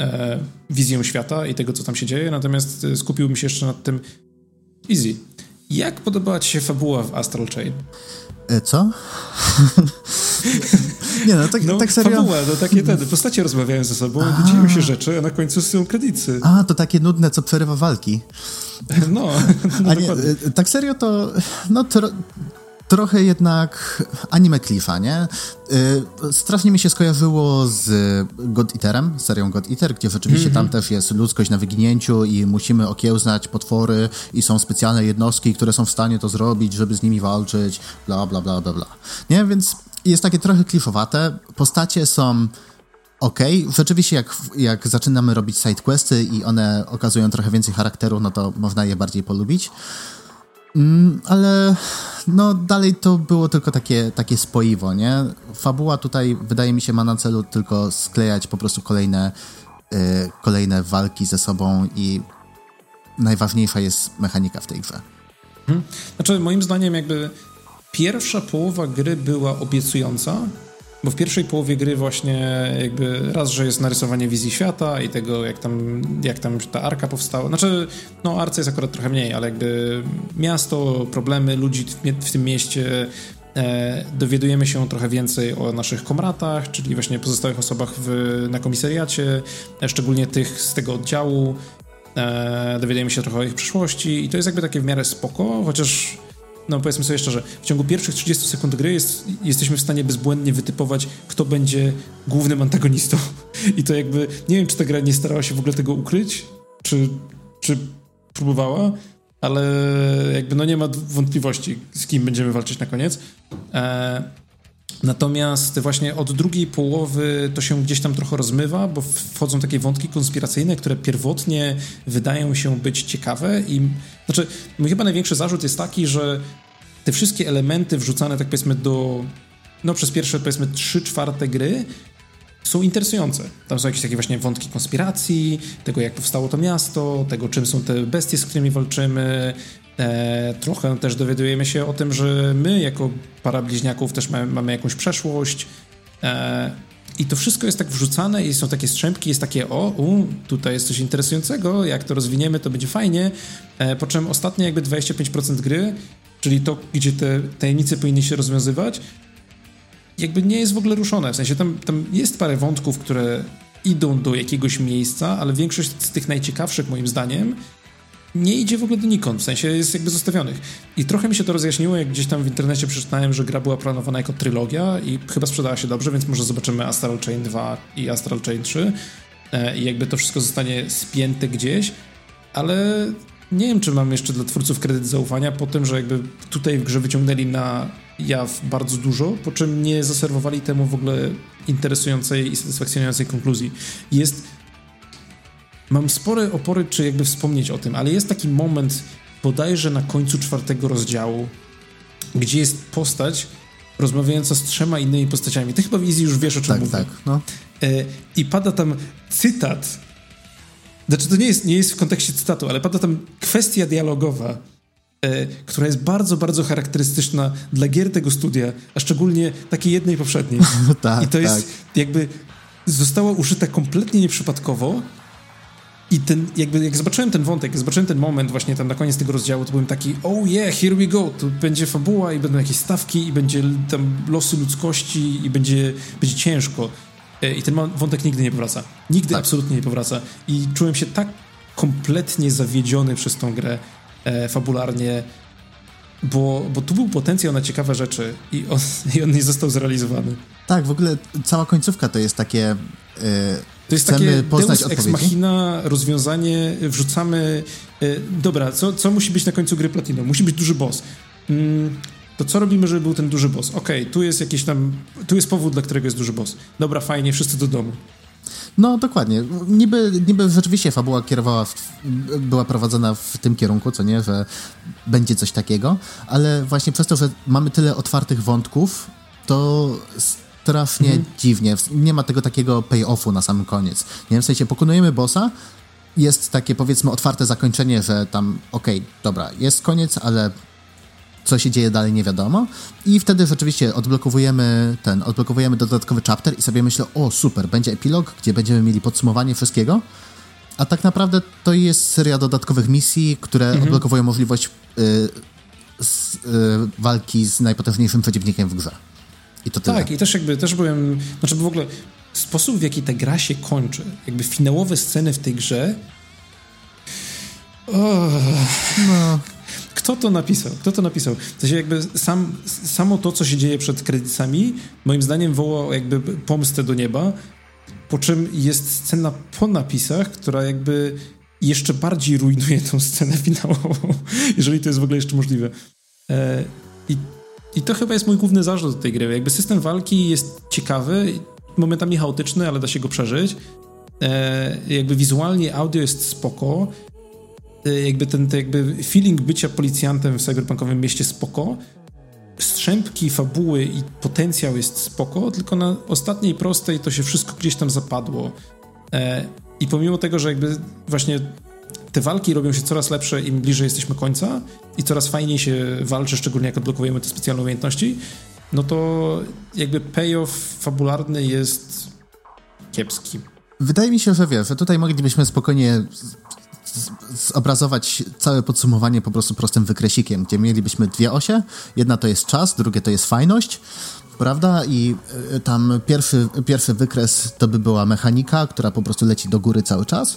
e, wizję świata i tego, co tam się dzieje, natomiast e, skupiłbym się jeszcze nad tym easy. Jak podobała ci się fabuła w Astral Chain? E, co? nie no, tak, no, tak serio. Fabuła, no takie te postacie rozmawiają ze sobą, dzieją się rzeczy, a na końcu są kredyty. A, to takie nudne, co przerywa walki. No, no a nie, e, tak serio to, no tro, trochę jednak anime Cliffa, nie? Y, strasznie mi się skojarzyło z God Eaterem, serią God Eater, gdzie rzeczywiście mm -hmm. tam też jest ludzkość na wyginięciu i musimy okiełznać potwory i są specjalne jednostki, które są w stanie to zrobić, żeby z nimi walczyć, bla, bla, bla, bla, bla. Nie? Więc jest takie trochę kliszowate. Postacie są ok. Rzeczywiście jak, jak zaczynamy robić sidequesty i one okazują trochę więcej charakteru, no to można je bardziej polubić. Mm, ale no dalej to było tylko takie, takie spoiwo, nie? Fabuła tutaj wydaje mi się ma na celu tylko sklejać po prostu kolejne, yy, kolejne walki ze sobą i najważniejsza jest mechanika w tej grze. Hmm. Znaczy moim zdaniem jakby pierwsza połowa gry była obiecująca, bo w pierwszej połowie gry właśnie jakby raz, że jest narysowanie wizji świata i tego, jak tam, jak tam ta arka powstała. Znaczy, no arce jest akurat trochę mniej, ale jakby miasto, problemy ludzi w, tym mieście, e, dowiadujemy się trochę więcej o naszych komratach, czyli właśnie pozostałych osobach w, na komisariacie, e, szczególnie tych z tego oddziału. E, dowiadujemy się trochę o ich przyszłości i to jest jakby takie w miarę spoko, chociaż no powiedzmy sobie szczerze, w ciągu pierwszych 30 sekund gry jest, jesteśmy w stanie bezbłędnie wytypować, kto będzie głównym antagonistą. I to jakby, nie wiem, czy ta gra nie starała się w ogóle tego ukryć, czy, czy próbowała, ale jakby no nie ma wątpliwości, z kim będziemy walczyć na koniec. E, Natomiast właśnie od drugiej połowy to się gdzieś tam trochę rozmywa, bo wchodzą takie wątki konspiracyjne, które pierwotnie wydają się być ciekawe i znaczy mój chyba największy zarzut jest taki, że te wszystkie elementy wrzucane tak powiedzmy do no przez pierwsze powiedzmy trzy czwarte gry są interesujące. Tam są jakieś takie właśnie wątki konspiracji, tego jak powstało to miasto, tego czym są te bestie, z którymi walczymy, E, trochę też dowiadujemy się o tym, że my jako para bliźniaków też mamy, mamy jakąś przeszłość. E, I to wszystko jest tak wrzucane i są takie strzępki, jest takie o, u, tutaj jest coś interesującego, jak to rozwiniemy, to będzie fajnie. E, po czym ostatnie jakby 25% gry, czyli to, gdzie te tajemnice powinny się rozwiązywać, jakby nie jest w ogóle ruszone. W sensie tam, tam jest parę wątków, które idą do jakiegoś miejsca, ale większość z tych najciekawszych moim zdaniem nie idzie w ogóle donikąd, w sensie jest jakby zostawionych. I trochę mi się to rozjaśniło, jak gdzieś tam w internecie przeczytałem, że gra była planowana jako trylogia i chyba sprzedała się dobrze, więc może zobaczymy Astral Chain 2 i Astral Chain 3 e, i jakby to wszystko zostanie spięte gdzieś, ale nie wiem, czy mam jeszcze dla twórców kredyt zaufania po tym, że jakby tutaj w grze wyciągnęli na jaw bardzo dużo, po czym nie zaserwowali temu w ogóle interesującej i satysfakcjonującej konkluzji. Jest mam spore opory, czy jakby wspomnieć o tym, ale jest taki moment bodajże na końcu czwartego rozdziału, gdzie jest postać rozmawiająca z trzema innymi postaciami. Ty chyba w Easy już wiesz, o czym tak, mówię. Tak, no. E, I pada tam cytat. Znaczy, to nie jest, nie jest w kontekście cytatu, ale pada tam kwestia dialogowa, która jest bardzo, bardzo charakterystyczna dla gier tego studia, a szczególnie takiej jednej poprzedniej. tak, I to jest tak. jakby została użyta kompletnie nieprzypadkowo i ten, jakby jak zobaczyłem ten wątek, jak zobaczyłem ten moment właśnie tam na koniec tego rozdziału, to byłem taki, oh yeah, here we go, tu będzie fabuła i będą jakieś stawki i będzie tam losy ludzkości i będzie, będzie ciężko. E, I ten wątek nigdy nie powraca. Nigdy tak. absolutnie nie powraca. I czułem się tak kompletnie zawiedziony przez tą grę e, fabularnie, bo, bo tu był potencjał na ciekawe rzeczy i on, i on nie został zrealizowany. Tak, w ogóle cała końcówka to jest takie... Yy to jest Chcemy takie poznać Deus ex machina, rozwiązanie, wrzucamy... Yy, dobra, co, co musi być na końcu gry Platino? Musi być duży boss. Mm, to co robimy, żeby był ten duży boss? Okej, okay, tu jest jakiś tam... Tu jest powód, dla którego jest duży boss. Dobra, fajnie, wszyscy do domu. No, dokładnie. Niby, niby rzeczywiście fabuła kierowała, w, była prowadzona w tym kierunku, co nie, że będzie coś takiego, ale właśnie przez to, że mamy tyle otwartych wątków, to strasznie mhm. dziwnie. Nie ma tego takiego pay-offu na samym koniec. Nie wiem, w sensie pokonujemy bossa, jest takie powiedzmy otwarte zakończenie, że tam okej, okay, dobra, jest koniec, ale co się dzieje dalej nie wiadomo i wtedy rzeczywiście odblokowujemy ten, odblokowujemy dodatkowy chapter i sobie myślę, o super, będzie epilog, gdzie będziemy mieli podsumowanie wszystkiego, a tak naprawdę to jest seria dodatkowych misji, które mhm. odblokowują możliwość y, z, y, walki z najpotężniejszym przeciwnikiem w grze. I to Tak, i też jakby też byłem, znaczy w ogóle sposób, w jaki ta gra się kończy, jakby finałowe sceny w tej grze. Oh. No. Kto to napisał? Kto to napisał? W sensie jakby sam, samo to, co się dzieje przed kredytami, moim zdaniem woła jakby pomstę do nieba, po czym jest scena po napisach, która jakby jeszcze bardziej rujnuje tą scenę finałową, jeżeli to jest w ogóle jeszcze możliwe. E, I i to chyba jest mój główny zarzut do tej gry. Jakby system walki jest ciekawy, momentami chaotyczny, ale da się go przeżyć. E, jakby wizualnie audio jest spoko. Y, jakby ten, jakby feeling bycia policjantem w cyberpunkowym mieście spoko, strzępki fabuły i potencjał jest spoko, tylko na ostatniej prostej to się wszystko gdzieś tam zapadło. E, I pomimo tego, że jakby właśnie te walki robią się coraz lepsze im bliżej jesteśmy końca i coraz fajniej się walczy, szczególnie jak odblokujemy te specjalne umiejętności, no to jakby payoff fabularny jest kiepski. Wydaje mi się, że wiesz, że tutaj moglibyśmy spokojnie zobrazować całe podsumowanie po prostu prostym wykresikiem, gdzie mielibyśmy dwie osie. Jedna to jest czas, drugie to jest fajność, prawda? I y, tam pierwszy, pierwszy wykres to by była mechanika, która po prostu leci do góry cały czas,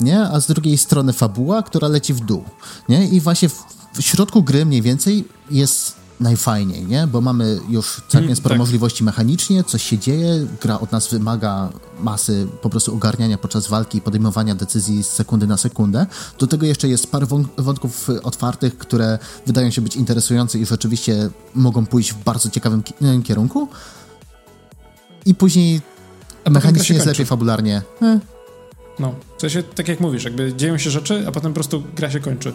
nie? A z drugiej strony fabuła, która leci w dół, nie? I właśnie w, w środku gry mniej więcej jest najfajniej, nie? Bo mamy już całkiem mm, sporo tak. możliwości mechanicznie, coś się dzieje, gra od nas wymaga masy po prostu ogarniania podczas walki i podejmowania decyzji z sekundy na sekundę. Do tego jeszcze jest parę wątków otwartych, które wydają się być interesujące i rzeczywiście mogą pójść w bardzo ciekawym kierunku. I później a mechanicznie jest lepiej, fabularnie. No, w sensie, tak jak mówisz, jakby dzieją się rzeczy, a potem po prostu gra się kończy.